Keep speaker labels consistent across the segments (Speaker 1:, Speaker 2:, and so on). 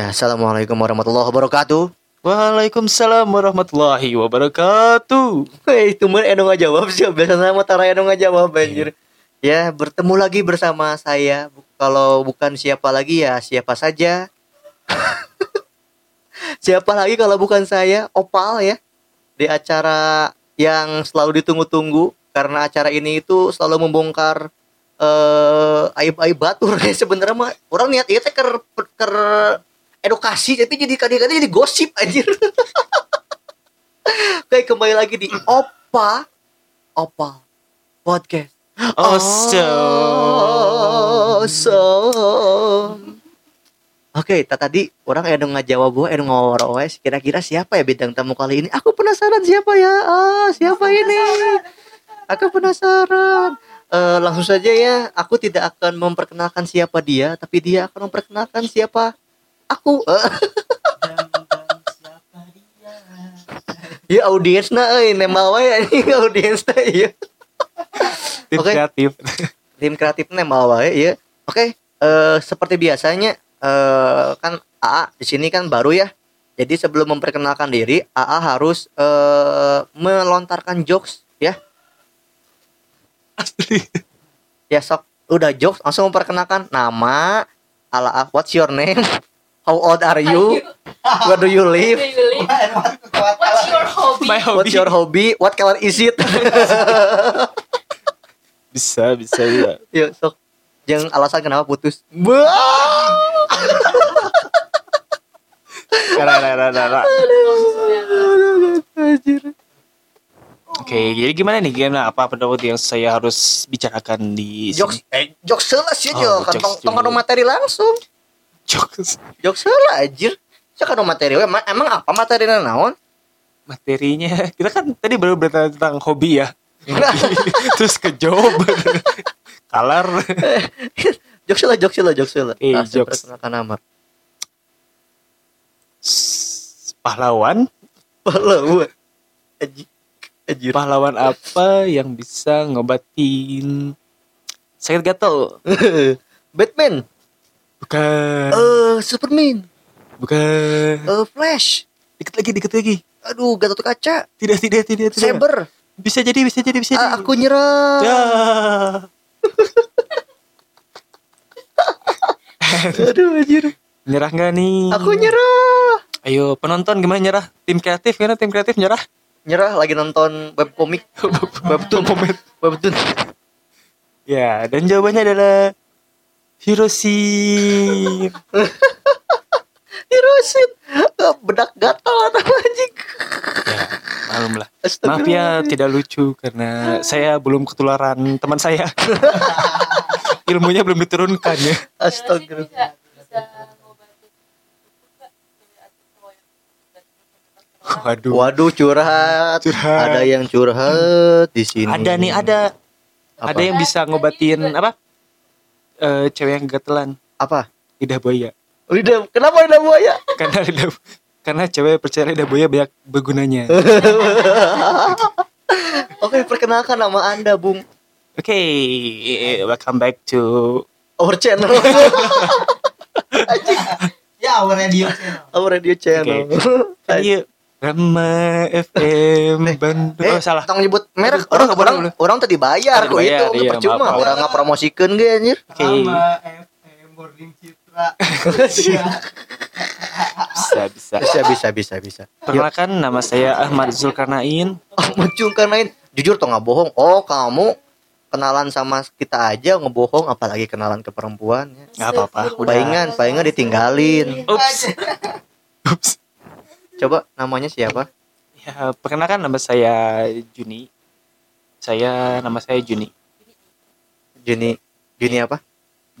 Speaker 1: Ya, assalamualaikum warahmatullahi wabarakatuh.
Speaker 2: Waalaikumsalam warahmatullahi wabarakatuh.
Speaker 1: Hei, tumben Edo nggak jawab sih. Biasa sama Tara Edo nggak jawab anjir. Ya, bertemu lagi bersama saya. Kalau bukan siapa lagi ya siapa saja. siapa lagi kalau bukan saya? Opal ya. Di acara yang selalu ditunggu-tunggu karena acara ini itu selalu membongkar eh aib-aib batur ya sebenarnya mah orang niat itu ker, ker edukasi tapi jadi kadang-kadang jadi gosip anjir. Oke, kembali lagi di Opa Opa Podcast.
Speaker 2: Awesome.
Speaker 1: Awesome. Oke, tak tadi orang ada ngajawab gue, ada ngawar wes. Kira-kira siapa ya bintang tamu kali ini? Aku penasaran siapa ya? Ah, siapa ini? Aku penasaran. Eh, langsung saja ya, aku tidak akan memperkenalkan siapa dia, tapi dia akan memperkenalkan siapa aku. Ya audiens na euy, nembal wae anjing audiens na ieu.
Speaker 2: Tim
Speaker 1: Oke.
Speaker 2: kreatif.
Speaker 1: tim kreatif nembal wae ya. Oke, eh seperti biasanya eh kan AA di sini kan baru ya. Jadi sebelum memperkenalkan diri, AA harus eh melontarkan jokes ya.
Speaker 2: Asli.
Speaker 1: Ya sok udah jokes langsung memperkenalkan nama, ala what's your name? How old are you? Where do you live?
Speaker 3: What's your hobby?
Speaker 2: My hobby.
Speaker 1: What's your hobby? What color is it?
Speaker 2: Bisa, bisa, bisa.
Speaker 1: Yuk sok. Jangan alasan kenapa putus.
Speaker 2: Oke, jadi gimana nih gimana apa pendapat yang saya harus bicarakan di
Speaker 1: Jokes, eh, jokes salah sih
Speaker 2: Oh, jokes
Speaker 1: materi langsung.
Speaker 2: Jokes.
Speaker 1: Jokes salah anjir. Cek anu materi we, emang, emang apa materinya naon?
Speaker 2: Materinya kita kan tadi baru bertanya tentang hobi ya. Terus ke job. Color.
Speaker 1: jokes salah, jokes salah, jokes salah.
Speaker 2: Eh,
Speaker 1: saya
Speaker 2: jokes.
Speaker 1: nama.
Speaker 2: Pahlawan.
Speaker 1: Pahlawan. Anjir. Anjir.
Speaker 2: Pahlawan apa yang bisa ngobatin sakit gatel?
Speaker 1: Batman.
Speaker 2: Bukan.
Speaker 1: Eh, Superman.
Speaker 2: Bukan.
Speaker 1: Eh, Flash.
Speaker 2: Dikit lagi, dikit lagi.
Speaker 1: Aduh, Gatot Kaca.
Speaker 2: Tidak, tidak, tidak, tidak.
Speaker 1: Saber.
Speaker 2: Bisa jadi, bisa jadi, bisa
Speaker 1: Ah,
Speaker 2: jadi.
Speaker 1: aku nyerah.
Speaker 2: Ya.
Speaker 1: Aduh, anjir.
Speaker 2: Nyerah nggak nih?
Speaker 1: Aku nyerah.
Speaker 2: Ayo penonton gimana nyerah? Tim kreatif gimana? Tim kreatif nyerah?
Speaker 1: Nyerah lagi nonton webkomik. Webtoon. Webtoon.
Speaker 2: ya, dan jawabannya adalah Hiroshi.
Speaker 1: Hiroshit. Eh, Bedak gatal atau anjing.
Speaker 2: ya, malum lah. Maaf ya tidak lucu karena saya belum ketularan teman saya. Ilmunya belum diturunkan ya.
Speaker 3: Ngobatin
Speaker 2: Waduh.
Speaker 1: Waduh curhat.
Speaker 2: Curhat.
Speaker 1: Ada yang curhat di sini.
Speaker 2: Ada nih ada
Speaker 1: Apa?
Speaker 2: ada yang bisa ngobatin apa? Eh cewek yang gatelan
Speaker 1: Apa?
Speaker 2: lidah buaya.
Speaker 1: Lidah, kenapa lidah buaya?
Speaker 2: Karena lidah karena cewek percaya lidah buaya banyak bergunanya.
Speaker 1: Oke, perkenalkan nama Anda, Bung.
Speaker 2: Oke, welcome back to
Speaker 1: Our channel.
Speaker 4: Ya, our radio channel.
Speaker 1: Our radio channel.
Speaker 2: Ayo Rama FM Bandung.
Speaker 1: Eh,
Speaker 2: oh salah.
Speaker 1: Tong nyebut merek orang
Speaker 2: nggak boleh,
Speaker 1: orang
Speaker 2: boleh.
Speaker 1: orang tadi bayar kok itu
Speaker 2: iya,
Speaker 1: percuma
Speaker 2: maaf,
Speaker 1: orang nggak promosikan ge anjir.
Speaker 2: Oke,
Speaker 4: Sama FM Boarding Citra.
Speaker 2: Bisa bisa.
Speaker 1: Bisa bisa bisa bisa.
Speaker 2: Perkenalkan nama saya Ahmad Zulkarnain.
Speaker 1: Ahmad Zulkarnain jujur toh nggak bohong. Oh, kamu kenalan sama kita aja ngebohong apalagi kenalan ke perempuan ya.
Speaker 2: Nggak apa-apa, udah.
Speaker 1: Palingan, palingan ditinggalin.
Speaker 2: Ups. Ups.
Speaker 1: Coba namanya siapa?
Speaker 2: Ya, perkenalkan nama saya Juni. Saya nama saya Juni.
Speaker 1: Juni Juni apa?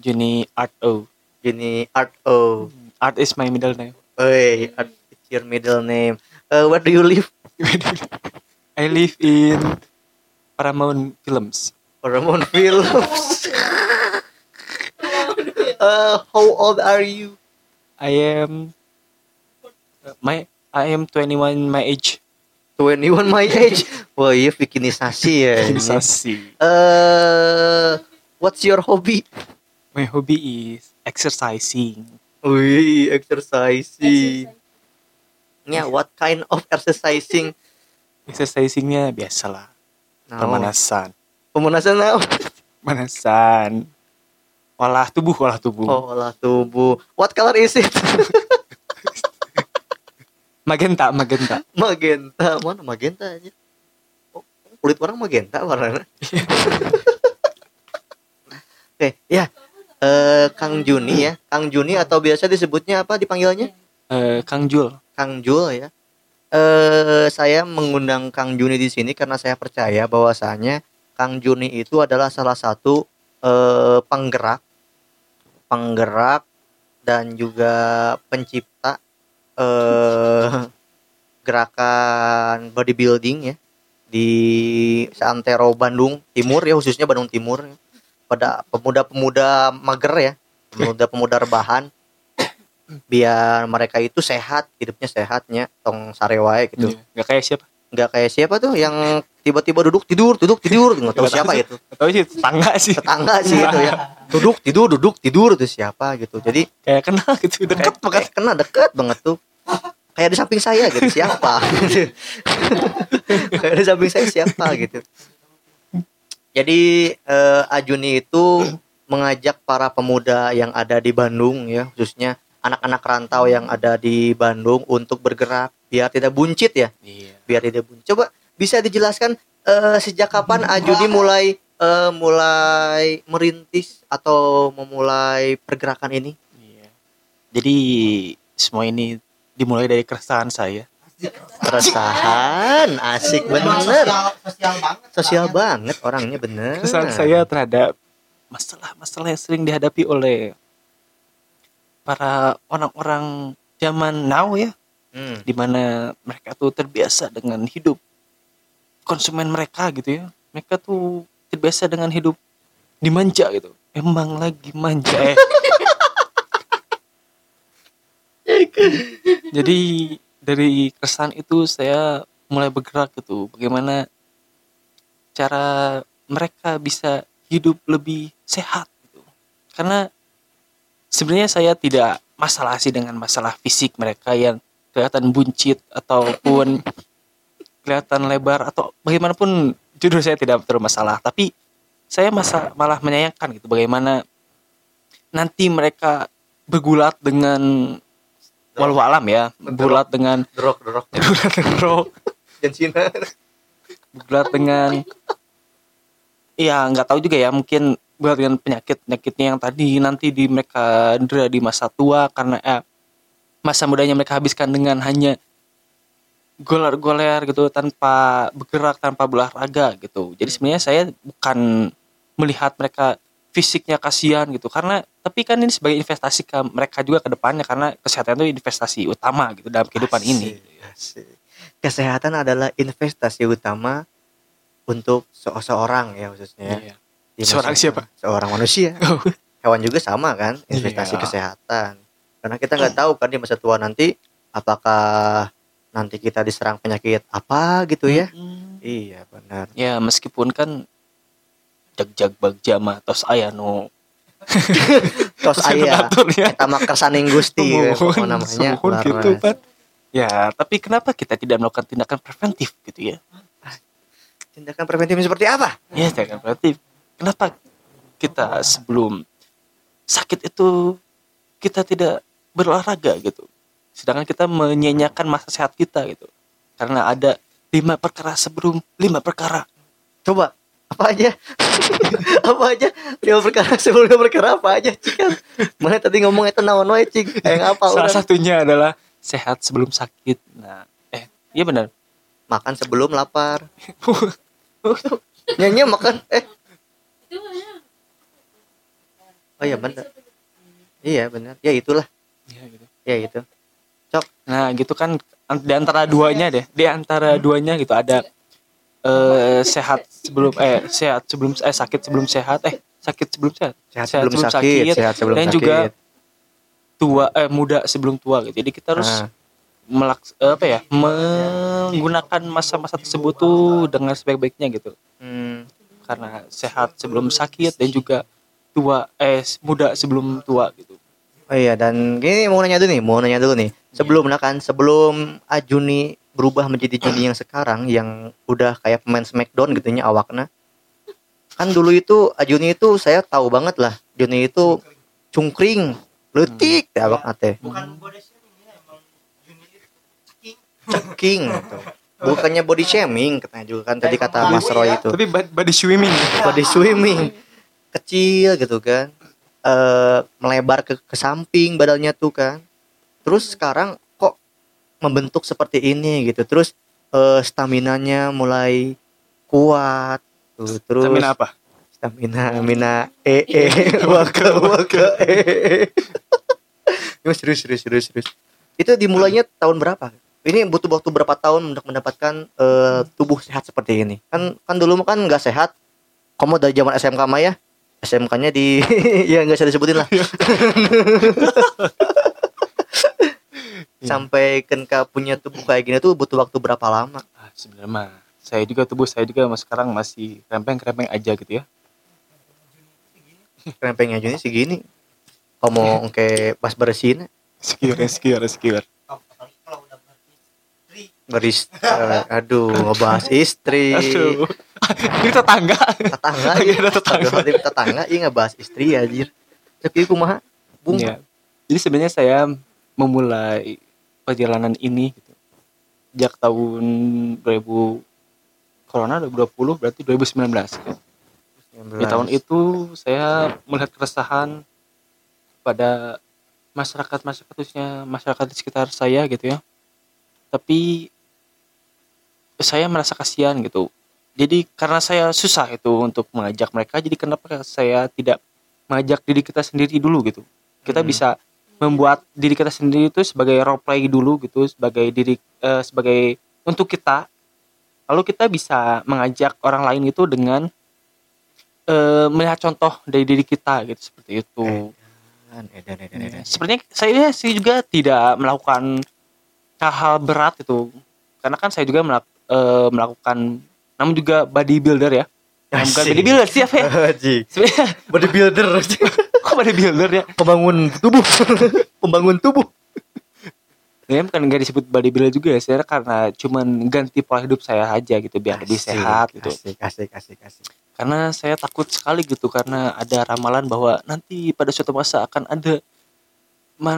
Speaker 2: Juni Art O.
Speaker 1: Juni Art O.
Speaker 2: Art is my middle name.
Speaker 1: Oi, Art it's your middle name. Uh, where do you live?
Speaker 2: I live in Paramount Films.
Speaker 1: Paramount Films. uh, how old are you?
Speaker 2: I am my I am 21 my age.
Speaker 1: 21 my age. Wah, iya bikinisasi ya. ini.
Speaker 2: Organisasi.
Speaker 1: Uh, what's your hobby?
Speaker 2: My hobby is exercising.
Speaker 1: Wih, exercising. Ya, what kind of exercising?
Speaker 2: Exercisingnya biasalah.
Speaker 1: Nah,
Speaker 2: Pemanasan.
Speaker 1: pemanasan naon?
Speaker 2: Pemanasan. Olah tubuh, olah tubuh.
Speaker 1: Oh, olah tubuh. What color is it?
Speaker 2: Magenta, magenta.
Speaker 1: magenta. Mana magenta aja? Oh, kulit orang magenta warnanya. Oke, ya. Eh, Kang Juni ya. Kang Juni atau biasa disebutnya apa dipanggilnya?
Speaker 2: Eh, Kang Jul.
Speaker 1: Kang Jul ya. Eh saya mengundang Kang Juni di sini karena saya percaya bahwasanya Kang Juni itu adalah salah satu eh penggerak penggerak dan juga pencipta eh gerakan bodybuilding ya di Santero Bandung Timur ya khususnya Bandung Timur ya. pada pemuda-pemuda mager ya pemuda-pemuda rebahan biar mereka itu sehat hidupnya sehatnya tong sarewae gitu
Speaker 2: Iya. Nggak kayak siapa?
Speaker 1: nggak kayak siapa tuh yang tiba-tiba duduk tidur duduk tidur nggak tahu
Speaker 2: tahu
Speaker 1: siapa itu
Speaker 2: Atau sih tetangga sih.
Speaker 1: tetangga sih itu ya duduk tidur duduk tidur itu siapa gitu jadi
Speaker 2: Kayak kenal gitu. Deket banget.
Speaker 1: kena deket banget tuh kayak di samping saya gitu siapa? Kayak di samping saya siapa gitu. Jadi eh, Ajuni itu mengajak para pemuda yang ada di Bandung ya khususnya anak-anak rantau yang ada di Bandung untuk bergerak biar tidak buncit ya.
Speaker 2: Iya.
Speaker 1: biar tidak buncit. Coba bisa dijelaskan eh, sejak kapan Ajuni mulai eh, mulai merintis atau memulai pergerakan ini?
Speaker 2: Iya. Jadi semua ini dimulai dari keresahan saya.
Speaker 1: keresahan asik bener
Speaker 4: Sosial, sosial banget.
Speaker 1: sosial banget orangnya bener
Speaker 2: Keresahan saya terhadap masalah-masalah yang sering dihadapi oleh para orang-orang zaman now ya,
Speaker 1: Hmm,
Speaker 2: di mana mereka tuh terbiasa dengan hidup konsumen mereka gitu ya. Mereka tuh terbiasa dengan hidup dimanja gitu. Emang lagi manja eh. Jadi dari keresahan itu saya mulai bergerak gitu. Bagaimana cara mereka bisa hidup lebih sehat gitu. Karena sebenarnya saya tidak masalah sih dengan masalah fisik mereka yang kelihatan buncit ataupun kelihatan lebar atau bagaimanapun jujur saya tidak bermasalah tapi saya masa malah menyayangkan gitu bagaimana nanti mereka bergulat dengan walau alam ya. Bergulat dengan
Speaker 1: drok drok
Speaker 2: bergulat dengan rock
Speaker 1: Jensina
Speaker 2: bergulat dengan ya nggak tahu juga ya mungkin bergulat dengan penyakit penyakitnya yang tadi nanti di mereka dera di masa tua karena eh, masa mudanya mereka habiskan dengan hanya goler-goler gitu tanpa bergerak tanpa berolahraga gitu. Jadi sebenarnya saya bukan melihat mereka fisiknya kasihan gitu karena tapi kan ini sebagai investasi ke mereka juga ke depannya karena kesehatan itu investasi utama gitu dalam kehidupan ini
Speaker 1: Asik. kesehatan adalah investasi utama untuk se- seorang ya khususnya
Speaker 2: Iya.
Speaker 1: Di
Speaker 2: Seorang siapa?
Speaker 1: seorang manusia
Speaker 2: Oh,
Speaker 1: hewan juga sama kan investasi
Speaker 2: Iya.
Speaker 1: kesehatan karena kita nggak tahu kan di masa tua nanti apakah nanti kita diserang penyakit apa gitu ya
Speaker 2: mm.
Speaker 1: iya benar
Speaker 2: ya meskipun kan jag-jag bagja mah tos aya nu.
Speaker 1: Tos
Speaker 2: Senaturnya.
Speaker 1: kita mah kersaning gusti namanya Ular
Speaker 2: gitu kan ya tapi kenapa kita tidak melakukan tindakan preventif gitu ya?
Speaker 1: Tindakan preventif seperti apa?
Speaker 2: Ya tindakan preventif. Kenapa kita sebelum sakit itu kita tidak berolahraga gitu? Sedangkan kita menyanyiakan masa sehat kita gitu. Karena ada lima perkara sebelum lima perkara.
Speaker 1: Coba apa aja? Apa aja? Lima perkara sebelum lima perkara apa aja cik? Kan? Mana tadi ngomong itu naon wae cik? Yang apa
Speaker 2: salah
Speaker 1: orang?
Speaker 2: satunya adalah sehat sebelum sakit. Nah eh iya benar.
Speaker 1: Makan sebelum lapar. Nyanyi makan eh.
Speaker 3: Ya.
Speaker 1: oh iya benar. Iya benar. Ya itulah.
Speaker 2: Iya, gitu.
Speaker 1: ya itu
Speaker 2: Nah, gitu kan an- di antara duanya deh. Di antara duanya gitu ada eh sehat sebelum eh sehat sebelum eh sakit sebelum sehat eh sakit sebelum sehat.
Speaker 1: sehat sebelum sakit sehat sebelum
Speaker 2: dan
Speaker 1: sakit
Speaker 2: juga tua eh muda sebelum tua gitu. Jadi kita harus
Speaker 1: Ah.
Speaker 2: melaks eh, apa ya? menggunakan masa-masa tersebut tuh dengan sebaik-baiknya gitu.
Speaker 1: Hmm,
Speaker 2: Karena sehat sebelum sakit dan juga tua eh muda sebelum tua gitu.
Speaker 1: Oh iya dan gini mau nanya dulu nih, mau nanya dulu nih. Sebelum nah kan, sebelum Ajuni berubah menjadi Juni yang sekarang yang udah kayak pemain Smackdown gitu nya awakna. Kan dulu itu Ajuni itu saya tahu banget lah. Juni itu cungkring, letik hmm. awak teh.
Speaker 4: bukan body shaming ya emang unit itu ceking
Speaker 1: Ceking gitu. Bukannya body shaming katanya juga kan tadi kata Mas Roy itu.
Speaker 2: Tapi body swimming.
Speaker 1: Body swimming kecil gitu kan. eh melebar ke, ke samping badannya tuh kan. Terus sekarang membentuk seperti ini gitu. Terus eh stamina-nya mulai kuat tuh. Terus
Speaker 2: Stamina apa?
Speaker 1: stamina mina e e waka waka e e. Serius serius serius serius. Itu dimulainya tahun berapa? Ini butuh waktu berapa tahun untuk mendapatkan eh, tubuh sehat seperti ini? Kan kan dulu kan nggak sehat. Kamu dari zaman SMK mah ya? SMK-nya di ya nggak usah disebutin lah. Sampai kenka punya tubuh kayak gini tuh butuh waktu berapa lama?
Speaker 2: Ah, sebenarnya mah saya juga tubuh saya juga mas sekarang masih krempeng-krempeng aja gitu ya.
Speaker 1: Krempengnya aja segini. Kamu kayak pas bersihin
Speaker 2: Sekiar, sekiar, sekiar.
Speaker 1: beris eh, aduh ngebahas istri
Speaker 2: Aduh. Ini tetangga.
Speaker 1: tetangga
Speaker 2: Lagi
Speaker 1: iya
Speaker 2: ada tetangga.
Speaker 1: Aduh, tetangga iya ngebahas istri anjir tapi kumaha bung
Speaker 2: Ya. Jadi sebenarnya saya memulai perjalanan ini gitu. Sejak tahun 2000 Corona 2020 berarti 2019. gitu. Di tahun itu saya melihat keresahan pada masyarakat masyarakat khususnya masyarakat di sekitar saya gitu ya. Tapi saya merasa kasihan gitu. Jadi karena saya susah itu untuk mengajak mereka, jadi kenapa saya tidak mengajak diri kita sendiri dulu gitu. Kita
Speaker 1: Hmm.
Speaker 2: bisa membuat diri kita sendiri itu sebagai role play dulu gitu, sebagai diri eh, sebagai untuk kita. Lalu kita bisa mengajak orang lain itu dengan eh, melihat contoh dari diri kita gitu seperti itu.
Speaker 1: edan edan edan edan
Speaker 2: Sebenarnya saya sih juga tidak melakukan hal-hal berat itu. Karena kan saya juga melak- eh, melakukan namun juga bodybuilder ya. Nah, bukan bodybuilder siapa ya?
Speaker 1: Bodybuilder
Speaker 2: kok bodybuilder ya?
Speaker 1: pembangun tubuh. Pembangun tubuh.
Speaker 2: Ya bukan nggak disebut bodybuilder juga ya, saya karena cuman ganti pola hidup saya aja gitu biar lebih
Speaker 1: Asik,
Speaker 2: sehat gitu.
Speaker 1: asik asik asik asik.
Speaker 2: Karena saya takut sekali gitu karena ada ramalan bahwa nanti pada suatu masa akan ada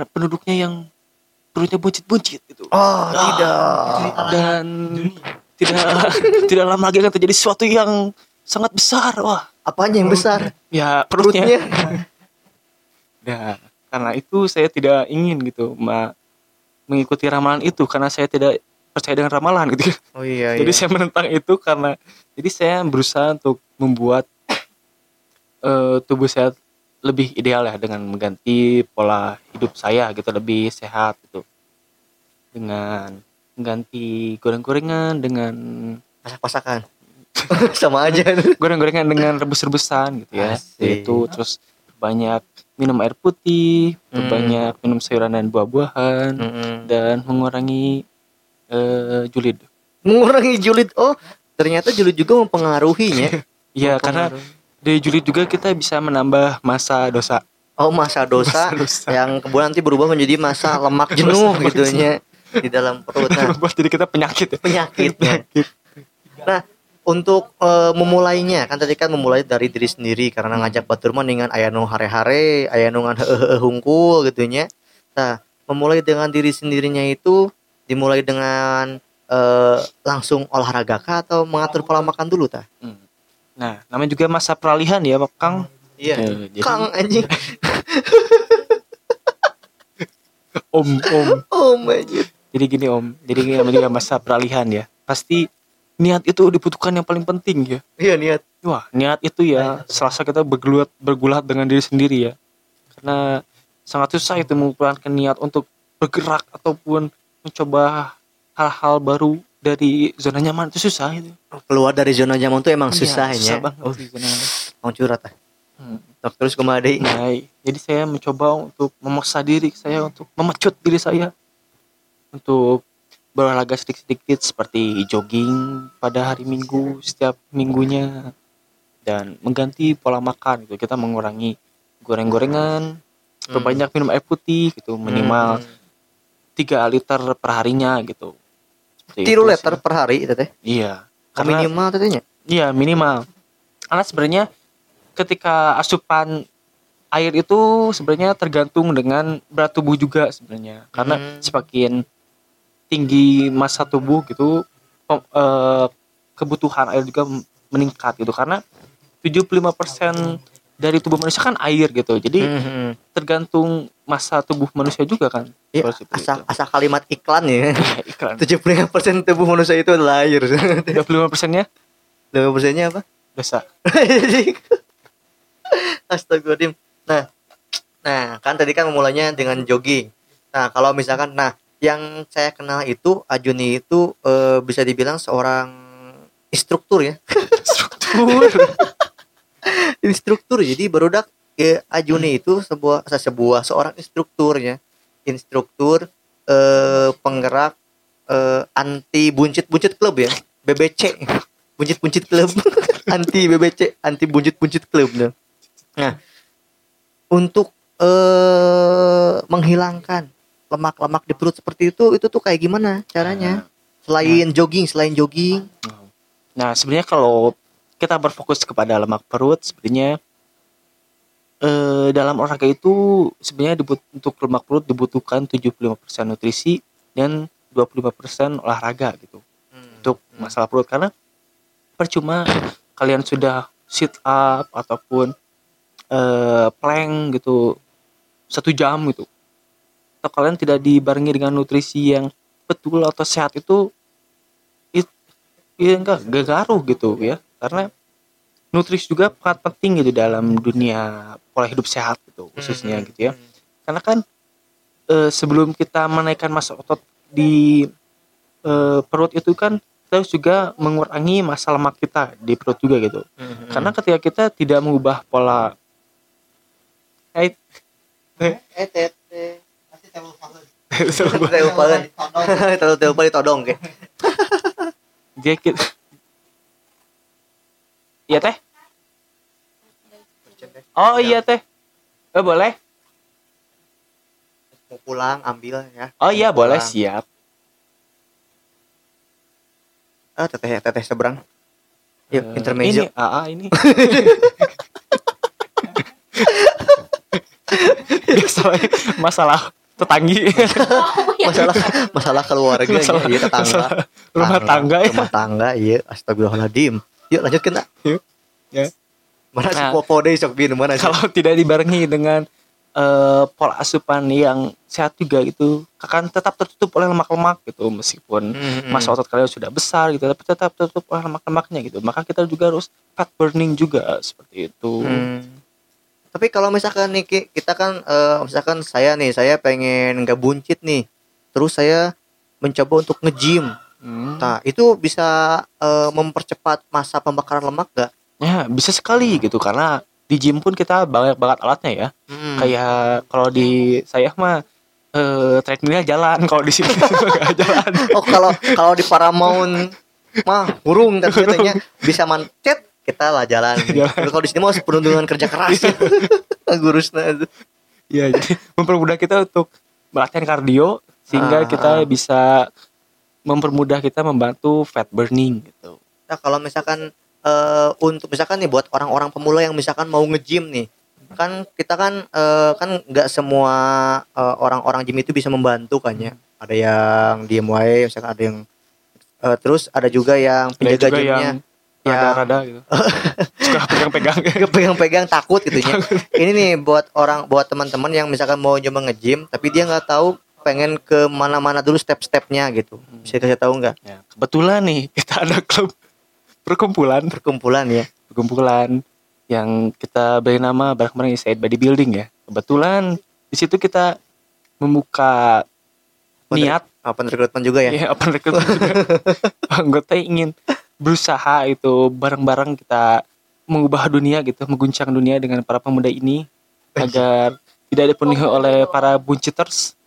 Speaker 2: penduduknya yang perutnya buncit-buncit gitu.
Speaker 1: oh tidak.
Speaker 2: dan tidak tidak lama lagi akan terjadi sesuatu yang sangat besar wah.
Speaker 1: Apanya yang besar?
Speaker 2: Ya perutnya.
Speaker 1: Perutnya
Speaker 2: ya karena itu saya tidak ingin gitu mengikuti ramalan itu karena saya tidak percaya dengan ramalan gitu.
Speaker 1: Oh iya
Speaker 2: jadi
Speaker 1: iya.
Speaker 2: saya menentang itu karena jadi saya berusaha untuk membuat eh, tubuh saya lebih ideal ya dengan mengganti pola hidup saya gitu lebih sehat gitu. Dengan mengganti goreng-gorengan dengan
Speaker 1: pasak-pasakan sama aja.
Speaker 2: Goreng-gorengan dengan rebus-rebusan gitu ya.
Speaker 1: Asik.
Speaker 2: itu terus banyak minum air putih
Speaker 1: Hmm.
Speaker 2: banyak minum sayuran dan buah-buahan
Speaker 1: Mm-mm.
Speaker 2: dan mengurangi eh, julid.
Speaker 1: Mengurangi julid. Oh ternyata julid juga mempengaruhinya.
Speaker 2: Ya karena dari julid juga kita bisa menambah masa dosa.
Speaker 1: Oh masa dosa
Speaker 2: Masa dosa.
Speaker 1: yang kemudian nanti berubah menjadi masa lemak jenuh gitunya di dalam perut. Nah
Speaker 2: diri kita penyakit. Ya.
Speaker 1: penyakitnya nah untuk eh, memulainya. Kan tadi kan memulai dari diri sendiri. Karena ngajak batur mah dengan aya nu hare-hare aya nu ngan hungkul gitunya nah memulai dengan diri sendirinya itu dimulai dengan eh, langsung olahraga kah atau mengatur pola makan dulu tah?
Speaker 2: Hmm. nah namanya juga masa peralihan ya Kang.
Speaker 1: Iya.
Speaker 2: Jadi
Speaker 1: kang anjing.
Speaker 2: Om om.
Speaker 1: Oh anjing.
Speaker 2: Jadi gini om. Jadi gini namanya masa peralihan ya. Pasti niat itu dibutuhkan yang paling penting ya
Speaker 1: iya niat
Speaker 2: Wah, niat itu ya selasa kita bergulat bergulat dengan diri sendiri ya. Karena sangat susah itu mengumpulkan niat untuk bergerak ataupun mencoba hal-hal baru dari zona nyaman itu susah itu.
Speaker 1: keluar dari zona nyaman tuh emang
Speaker 2: Iya,
Speaker 1: susahnya
Speaker 2: susah banget
Speaker 1: oh
Speaker 2: zona nyaman.
Speaker 1: mau curhat ah
Speaker 2: Hmm.
Speaker 1: Terus ke mana
Speaker 2: Nah, jadi saya mencoba untuk memaksa diri saya untuk memecut diri saya untuk berolahraga sedikit-sedikit seperti jogging pada hari Minggu setiap minggunya dan mengganti pola makan gitu. Kita mengurangi goreng-gorengan, perbanyak minum air putih gitu minimal
Speaker 1: Hmm.
Speaker 2: tiga liter per harinya gitu
Speaker 1: tiru liter per hari itu teh?
Speaker 2: Iya.
Speaker 1: Karena minimal tetehnya
Speaker 2: iya minimal. Karena sebenarnya ketika asupan air itu sebenarnya tergantung dengan berat tubuh juga sebenarnya. Karena
Speaker 1: Hmm.
Speaker 2: semakin tinggi massa tubuh gitu eh, kebutuhan air juga meningkat gitu. Karena 75% dari tubuh manusia kan air gitu. Jadi
Speaker 1: Hmm.
Speaker 2: tergantung masa tubuh manusia juga kan.
Speaker 1: Ya, asal
Speaker 2: itu.
Speaker 1: asal kalimat iklan ya.
Speaker 2: Ya, iklan.
Speaker 1: 75% tubuh manusia itu adalah air.
Speaker 2: 25 persennya?
Speaker 1: 5 persennya apa?
Speaker 2: Dosa
Speaker 1: Astagfirullahaladzim. Nah, nah kan tadi kan memulainya dengan jogging. Nah, kalau misalkan, nah yang saya kenal itu Ajuni itu eh, bisa dibilang seorang instruktur ya,
Speaker 2: struktur
Speaker 1: instruktur. Jadi barudak eh, Ajuni itu sebuah sebuah seorang instruktur ya, instruktur eh, penggerak eh, anti buncit-buncit klub ya, BBC, buncit-buncit klub, anti BBC, anti buncit-buncit klub nah. Nah, untuk eh menghilangkan lemak-lemak di perut seperti itu, itu tuh kayak gimana caranya? Selain jogging, selain jogging,
Speaker 2: Nah, sebenarnya kalau kita berfokus kepada lemak perut, sebenarnya eh, dalam olahraga itu sebenarnya dibut- untuk lemak perut dibutuhkan 75% nutrisi dan 25% olahraga gitu. Untuk masalah perut. Karena percuma kalian sudah sit up ataupun eh, plank gitu satu jam gitu atau kalian tidak dibarengi dengan nutrisi yang betul atau sehat itu it, ya enggak gak ngaruh gitu ya. Karena nutrisi juga sangat penting gitu dalam dunia pola hidup sehat gitu khususnya gitu ya. karena kan eh, sebelum kita menaikkan massa otot di eh, perut itu kan kita harus juga mengurangi massa lemak kita di perut juga gitu. Karena ketika kita tidak mengubah pola eh
Speaker 1: eh tete
Speaker 4: Pasti tebel
Speaker 1: Terlalu teu paeun todong ke.
Speaker 2: kita iya teh? Oh iya teh. Eh boleh?
Speaker 1: Mau pulang ambil ya.
Speaker 2: oh iya boleh siap.
Speaker 1: Ah, teteh teteh seberang. Yuk,
Speaker 2: Eh,
Speaker 1: intermezzo.
Speaker 2: ini AA ini. Masalah masalah tetanggi
Speaker 3: Oh, ya.
Speaker 1: Masalah masalah keluarga
Speaker 2: Masalah-
Speaker 1: iya tetangga.
Speaker 2: masalah rumah tangga ya
Speaker 1: Rumah tangga iya astagfirullahaladzim. Yuk lanjutkan nak.
Speaker 2: Yuk. Ya.
Speaker 1: Mana si
Speaker 2: Nah.
Speaker 1: popo deh sok bin mana sih?
Speaker 2: kalau tidak dibarengi dengan eh, pola asupan yang sehat juga gitu akan tetap tertutup oleh lemak-lemak gitu meskipun
Speaker 1: Hmm,
Speaker 2: masa otot kalian sudah besar gitu tapi tetap tertutup oleh lemak-lemaknya gitu maka kita juga harus fat burning juga seperti itu
Speaker 1: Hmm. Tapi kalau misalkan nih Ki, kita kan eh, misalkan saya nih, saya pengen nggak buncit nih. Terus saya mencoba untuk nge-gym.
Speaker 2: Hmm.
Speaker 1: Nah, itu bisa eh, mempercepat masa pembakaran lemak gak?
Speaker 2: ya bisa sekali gitu karena di gym pun kita banyak banget alatnya ya
Speaker 1: Hmm.
Speaker 2: kayak kalau di saya mah eh treadmillnya jalan kalau di sini nggak jalan
Speaker 1: Oh, kalau kalau di Paramount mah burung katanya bisa mancet kita lah jalan.
Speaker 2: Jalan.
Speaker 1: Kalau di sini mah penuh dengan kerja keras. Gurusna itu.
Speaker 2: Iya, jadi mempermudah kita untuk latihan kardio sehingga
Speaker 1: Ah,
Speaker 2: kita
Speaker 1: ah.
Speaker 2: bisa mempermudah kita membantu fat burning gitu.
Speaker 1: Nah, kalau misalkan eh, untuk misalkan nih buat orang-orang pemula yang misalkan mau nge-gym nih, kan kita kan eh, kan nggak semua eh, orang-orang gym itu bisa membantu kan ya. Ada yang diem wae, misalkan ada yang eh, terus ada juga yang penjaga gymnya
Speaker 2: yang- rada-rada gitu. Suka pegang-pegang.
Speaker 1: pegang-pegang takut gitu ya. Ini nih buat orang buat teman-teman yang misalkan mau coba nge-gym tapi dia nggak tahu pengen ke mana-mana dulu step-stepnya gitu. Bisa kasih tahu nggak?
Speaker 2: Ya, kebetulan nih kita ada klub perkumpulan
Speaker 1: Perkumpulan ya.
Speaker 2: perkumpulan yang kita beri nama bareng-bareng Said Bodybuilding ya. Kebetulan di situ kita membuka niat
Speaker 1: Open recruitment juga ya.
Speaker 2: ya open recruitment juga. anggota ingin berusaha itu bareng-bareng kita mengubah dunia gitu, mengguncang dunia dengan para pemuda ini agar tidak dipenuhi oleh para bunciters.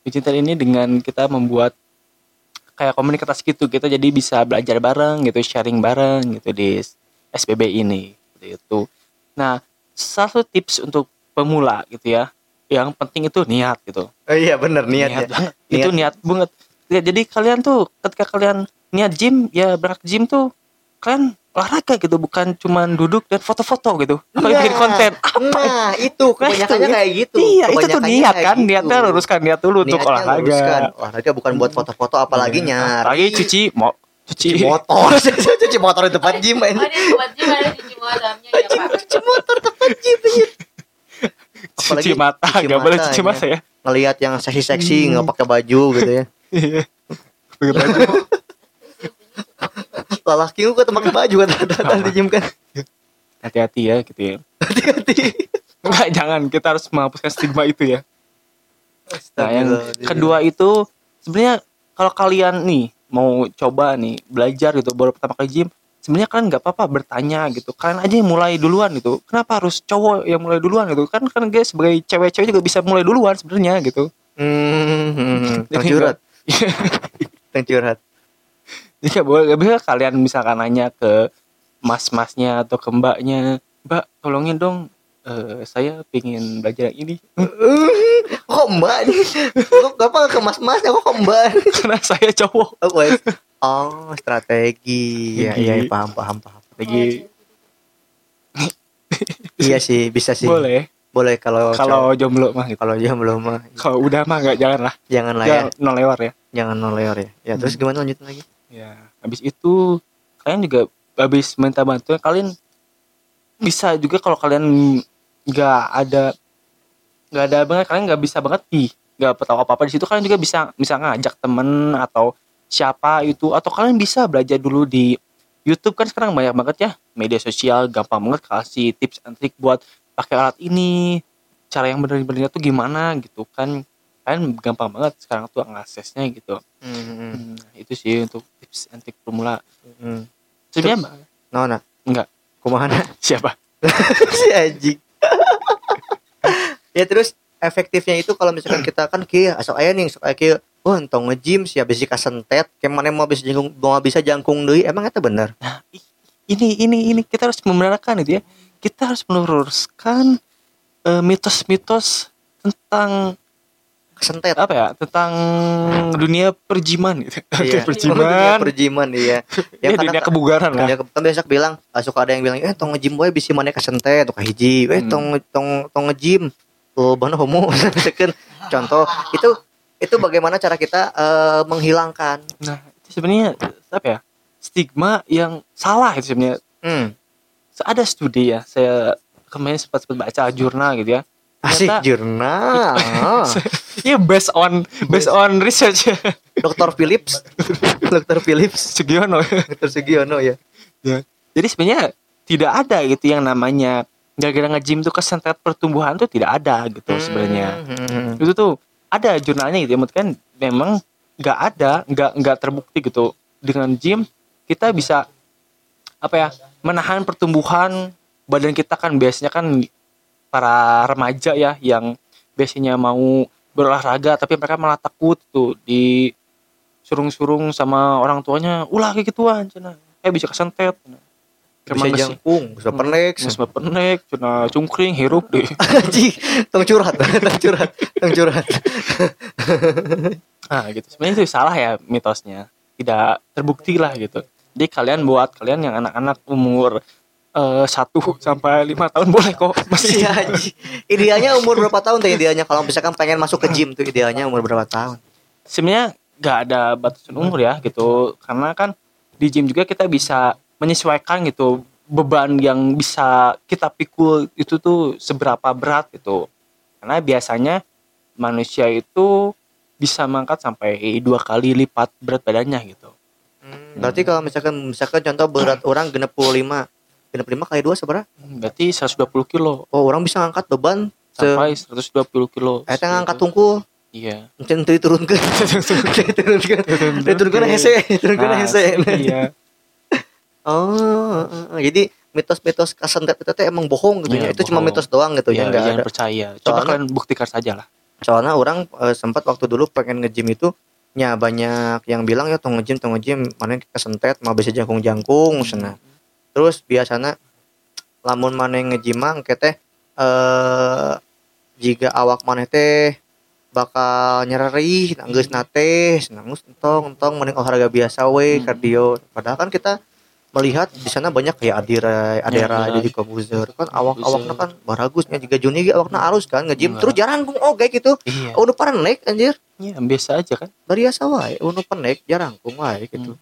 Speaker 2: Bunciter ini dengan kita membuat kayak komunitas gitu, kita jadi bisa belajar bareng gitu, sharing bareng gitu di SPB ini. Seperti itu. Nah, salah satu tips untuk pemula gitu ya yang penting itu niat gitu
Speaker 1: Oh iya bener niat, ya.
Speaker 2: banget itu niat banget ya, jadi kalian tuh ketika kalian niat gym ya berangkat ke gym tuh kalian olahraga gitu bukan cuman duduk dan foto-foto gitu apalagi bikin konten
Speaker 1: Nah, itu kebanyakannya
Speaker 2: itu,
Speaker 1: kayak gitu.
Speaker 2: iya itu tuh niat kan
Speaker 1: gitu.
Speaker 2: niatnya luruskan niat dulu untuk
Speaker 1: Niatnya
Speaker 2: olahraga
Speaker 1: luruskan. Olahraga bukan buat foto-foto apalagi
Speaker 2: Iya.
Speaker 1: nyari.
Speaker 2: lagi cuci mau cuci
Speaker 1: cuci motor. cuci motor di tempat gym.
Speaker 3: Oh, dia tempat gym ada cuci motornya ya, Pak.
Speaker 1: Cuci motor tempat gym. anjir.
Speaker 2: cuci
Speaker 1: Apalagi
Speaker 2: mata nggak boleh cuci
Speaker 1: ya.
Speaker 2: mata ya
Speaker 1: Ngelihat yang seksi-seksi
Speaker 2: Hmm.
Speaker 1: nggak pakai baju gitu ya.
Speaker 2: Iya. Pakai baju.
Speaker 1: Lelaki gue ketemu pakai baju kata di gym kan.
Speaker 2: hati-hati ya gitu ya
Speaker 1: Hati-hati.
Speaker 2: Enggak, jangan kita harus menghapuskan stigma itu ya Nah, yang kedua itu sebenarnya kalau kalian nih mau coba nih belajar gitu baru pertama kali gym, sebenarnya kalian nggak apa-apa bertanya gitu. Kalian aja yang mulai duluan gitu. Kenapa harus cowok yang mulai duluan gitu? Kan kan guys sebagai cewek-cewek juga bisa mulai duluan sebenarnya gitu.
Speaker 1: Hmm, hmm,
Speaker 2: Jadi
Speaker 1: curhat.
Speaker 2: Iya.
Speaker 1: Tang curhat.
Speaker 2: Nggak boleh bisa kalian misalkan nanya ke mas-masnya atau ke mbaknya, Mbak tolongin dong eh, saya pingin belajar yang ini
Speaker 1: Kok mbak nih? Kok apa ke mas-masnya kok mbak?
Speaker 2: karena saya cowok
Speaker 1: Oh, oh strategi. Ya, iya, iya, paham, paham, paham.
Speaker 2: lagi
Speaker 1: Iya sih, bisa sih.
Speaker 2: boleh
Speaker 1: Boleh kalau
Speaker 2: kalau jomblo mah gitu.
Speaker 1: kalau belum mah
Speaker 2: Kalau udah mah nggak jangan lah.
Speaker 1: jangan lah ya.
Speaker 2: Jangan no lewat ya.
Speaker 1: Jangan noleor ya. Ya, terus
Speaker 2: Hmm.
Speaker 1: gimana lanjutin lagi?
Speaker 2: Ya, habis itu kalian juga habis minta bantuan kalian bisa juga kalau kalian nggak ada nggak ada banget kalian nggak bisa banget nih nggak tahu apa apa di situ kalian juga bisa bisa ngajak temen atau siapa itu atau kalian bisa belajar dulu di YouTube kan sekarang banyak banget ya media sosial gampang banget kasih tips and trick buat pakai alat ini cara yang benar-benar tuh gimana gitu kan kalian gampang banget sekarang tuh aksesnya gitu
Speaker 1: Hmm.
Speaker 2: Hmm, itu sih untuk tips and trick pemula
Speaker 1: hmm.
Speaker 2: sebenarnya
Speaker 1: No, nah.
Speaker 2: Enggak.
Speaker 1: Kumaha
Speaker 2: siapa
Speaker 1: si anjing. ya terus efektifnya itu kalau misalkan kita kan kia asal aya nih sok aya kieu wah entong nge-gym sih bisi kasentet kayak mana mau bisa jangkung mau bisa jangkung deui emang itu bener
Speaker 2: ini ini ini kita harus membenarkan itu ya kita harus meluruskan eh, mitos-mitos tentang
Speaker 1: kasentet
Speaker 2: apa ya? Tentang dunia perjiman. Gitu
Speaker 1: Iya. Dunia
Speaker 2: perjiman.
Speaker 1: perjiman iya.
Speaker 2: Ya,
Speaker 1: yang
Speaker 2: dunia kebugaran lah
Speaker 1: Ya, kan biasa bilang suka ada yang bilang eh tong nge-gym boy bisa mana kasentet tuh hiji. Eh
Speaker 2: Hmm.
Speaker 1: tong tong tong nge-gym. Oh mana homo. Misalkan contoh itu itu bagaimana cara kita eh, menghilangkan.
Speaker 2: Nah itu sebenarnya apa ya? Stigma yang salah itu sebenarnya.
Speaker 1: Hmm.
Speaker 2: ada studi ya saya kemarin sempat sempat baca jurnal gitu ya.
Speaker 1: Asik
Speaker 2: Ternyata-
Speaker 1: jurnal
Speaker 2: Iya based on based on research
Speaker 1: Dr. Philips Dr. Philips
Speaker 2: Sugiono
Speaker 1: Dr. Sugiono ya
Speaker 2: Jadi sebenarnya tidak ada gitu yang namanya gara-gara nge-gym tuh kesentet pertumbuhan tuh tidak ada gitu sebenarnya.
Speaker 1: Hmm.
Speaker 2: Itu tuh ada jurnalnya gitu ya, kan memang nggak ada, nggak nggak terbukti gitu dengan gym kita bisa apa ya menahan pertumbuhan badan kita kan biasanya kan para remaja ya yang biasanya mau berolahraga tapi mereka malah takut tuh di surung-surung sama orang tuanya ulah kayak gituan cina eh bisa kesentet
Speaker 1: bisa
Speaker 2: Emang masih-
Speaker 1: jangkung bisa penek
Speaker 2: Geus mah penek, cuna cungkring, hirup deh.
Speaker 1: Anjing, tong curhat tong curhat tong curhat
Speaker 2: Ah gitu. Sebenarnya itu salah ya mitosnya. Tidak terbukti lah gitu. Jadi kalian buat kalian yang anak-anak umur Eh, satu sampai lima tahun boleh kok masih.
Speaker 1: Ya, idealnya umur berapa tahun tuh idealnya? Kalau misalkan pengen masuk ke gym tuh idealnya umur berapa tahun?
Speaker 2: Sebenarnya nggak ada batasan umur ya gitu. Karena kan di gym juga kita bisa menyesuaikan gitu beban yang bisa kita pikul itu tuh seberapa berat gitu. Karena biasanya manusia itu bisa mengangkat sampai dua kali lipat berat badannya gitu.
Speaker 1: Hmm, berarti kalau misalkan misalkan contoh berat orang 65 genap lima kali dua seberapa?
Speaker 2: Hmm, berarti 120 kilo.
Speaker 1: Oh, orang bisa ngangkat beban
Speaker 2: sampai 120 kilo.
Speaker 1: Eh, tengah ngangkat tungku?
Speaker 2: Iya.
Speaker 1: Mungkin iya. nanti turun ke, turun ke, turun ke hese, turun ke
Speaker 2: nah,
Speaker 1: hese.
Speaker 2: Iya.
Speaker 1: Oh, oh, oh, jadi mitos-mitos kasentet itu teh emang bohong gitu ya. Iya, itu cuma mitos doang gitu ya,
Speaker 2: iya,
Speaker 1: enggak ada.
Speaker 2: percaya. Coba kalian buktikan saja lah.
Speaker 1: Soalnya orang eh, sempat waktu dulu pengen nge-gym itu Ya banyak yang bilang ya tong nge-gym tong nge-gym mana kesentet mau bisa jangkung-jangkung sana. Terus biasanya lamun mana nge-gym mah engke teh eh jika awak maneh teh bakal nyeri nanggeus nate nanggus entong entong mending olahraga biasa we
Speaker 2: Hmm.
Speaker 1: kardio. Padahal kan kita melihat di sana banyak kayak Adira, Adera,
Speaker 2: Ya,
Speaker 1: jadi Kobuzer. Kan awak
Speaker 2: Kobuzer.
Speaker 1: awaknya kan baragusnya juga Juni ge awakna halus kan ngejim.
Speaker 2: Enggak.
Speaker 1: terus jarang kung oge gitu.
Speaker 2: Iya.
Speaker 1: Udah panek anjir.
Speaker 2: Iya biasa aja kan.
Speaker 1: Biasa wae udah panek jarang kung wae gitu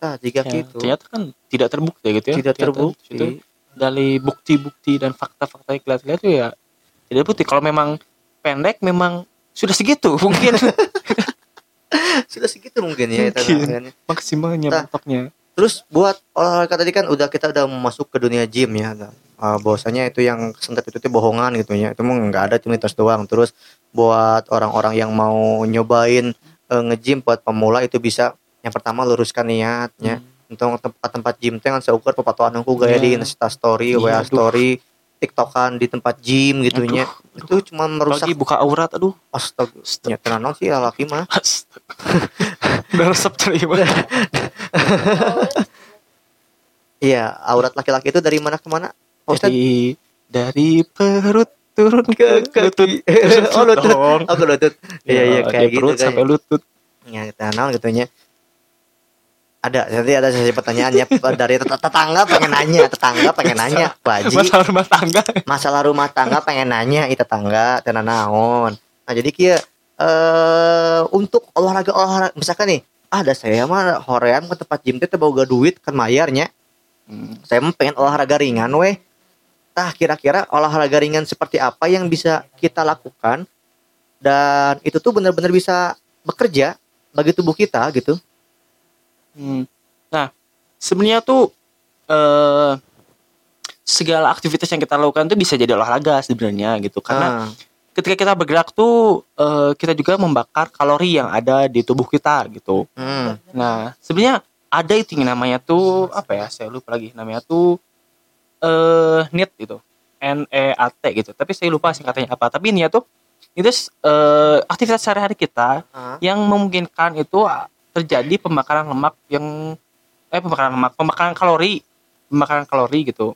Speaker 1: nah jika
Speaker 2: Ya,
Speaker 1: gitu
Speaker 2: ternyata kan tidak terbukti gitu ya
Speaker 1: tidak terbukti
Speaker 2: itu dari bukti-bukti dan fakta-fakta yang kelihatan itu ya tidak bukti kalau memang pendek memang sudah segitu mungkin
Speaker 1: sudah segitu mungkin ya itu
Speaker 2: Mungkin. maksimalnya
Speaker 1: Nah.
Speaker 2: mentoknya
Speaker 1: Terus buat olahraga tadi kan udah kita udah masuk ke dunia gym ya. Uh, bahwasanya itu yang kesentet itu tuh bohongan gitu ya. Itu nggak ada cuma mitos doang. Terus buat orang-orang yang mau nyobain uh, nge-gym buat pemula itu bisa yang pertama luruskan niatnya. Untuk tempat-tempat gym teh kan seukur pepatuan aku gaya
Speaker 2: Iya.
Speaker 1: di Insta story,
Speaker 2: Iya,
Speaker 1: WA
Speaker 2: aduh.
Speaker 1: story, TikTokan di tempat gym gitu nya.
Speaker 2: Aduh,
Speaker 1: Itu cuma merusak
Speaker 2: lagi buka aurat aduh
Speaker 1: astaga. Ya tenang sih ya laki mah.
Speaker 2: Udah resep terima
Speaker 1: Iya, aurat laki-laki itu dari mana ke mana?
Speaker 2: Dari dari perut turun ke
Speaker 1: Ke
Speaker 2: lutut
Speaker 1: kaki. Oh, lutut. Aku lutut. Iya iya
Speaker 2: Ya,
Speaker 1: kayak gitu
Speaker 2: perut
Speaker 1: kayak.
Speaker 2: sampai lutut
Speaker 1: Ya kita kenal gitu nya. Ada, nanti ada sesi pertanyaan ya dari tet- tetangga pengen nanya, tetangga pengen nanya, Pak Haji.
Speaker 2: masalah rumah tangga
Speaker 1: Masalah rumah tangga pengen nanya, itu tetangga tenan naon. Nah, jadi kia eh untuk olahraga olahraga misalkan nih, ada saya mah hoream ke tempat gym teh boga duit kan mayarnya.
Speaker 2: Hmm,
Speaker 1: Saya mah pengen olahraga ringan weh. Tah kira-kira olahraga ringan seperti apa yang bisa kita lakukan dan itu tuh benar-benar bisa bekerja bagi tubuh kita gitu.
Speaker 2: Hmm. Nah, sebenarnya tuh eh segala aktivitas yang kita lakukan tuh bisa jadi olahraga sebenarnya gitu. Karena
Speaker 1: Ah,
Speaker 2: ketika kita bergerak tuh eh, kita juga membakar kalori yang ada di tubuh kita gitu.
Speaker 1: hmm,
Speaker 2: Nah, sebenarnya ada itu yang namanya tuh apa ya? Saya lupa lagi namanya tuh eh NEAT gitu. N E A T gitu. Tapi saya lupa singkatannya apa. Tapi ini tuh itu eh, aktivitas sehari-hari kita
Speaker 1: ah,
Speaker 2: yang memungkinkan itu terjadi pembakaran lemak yang eh pembakaran lemak, pembakaran kalori, pembakaran kalori gitu.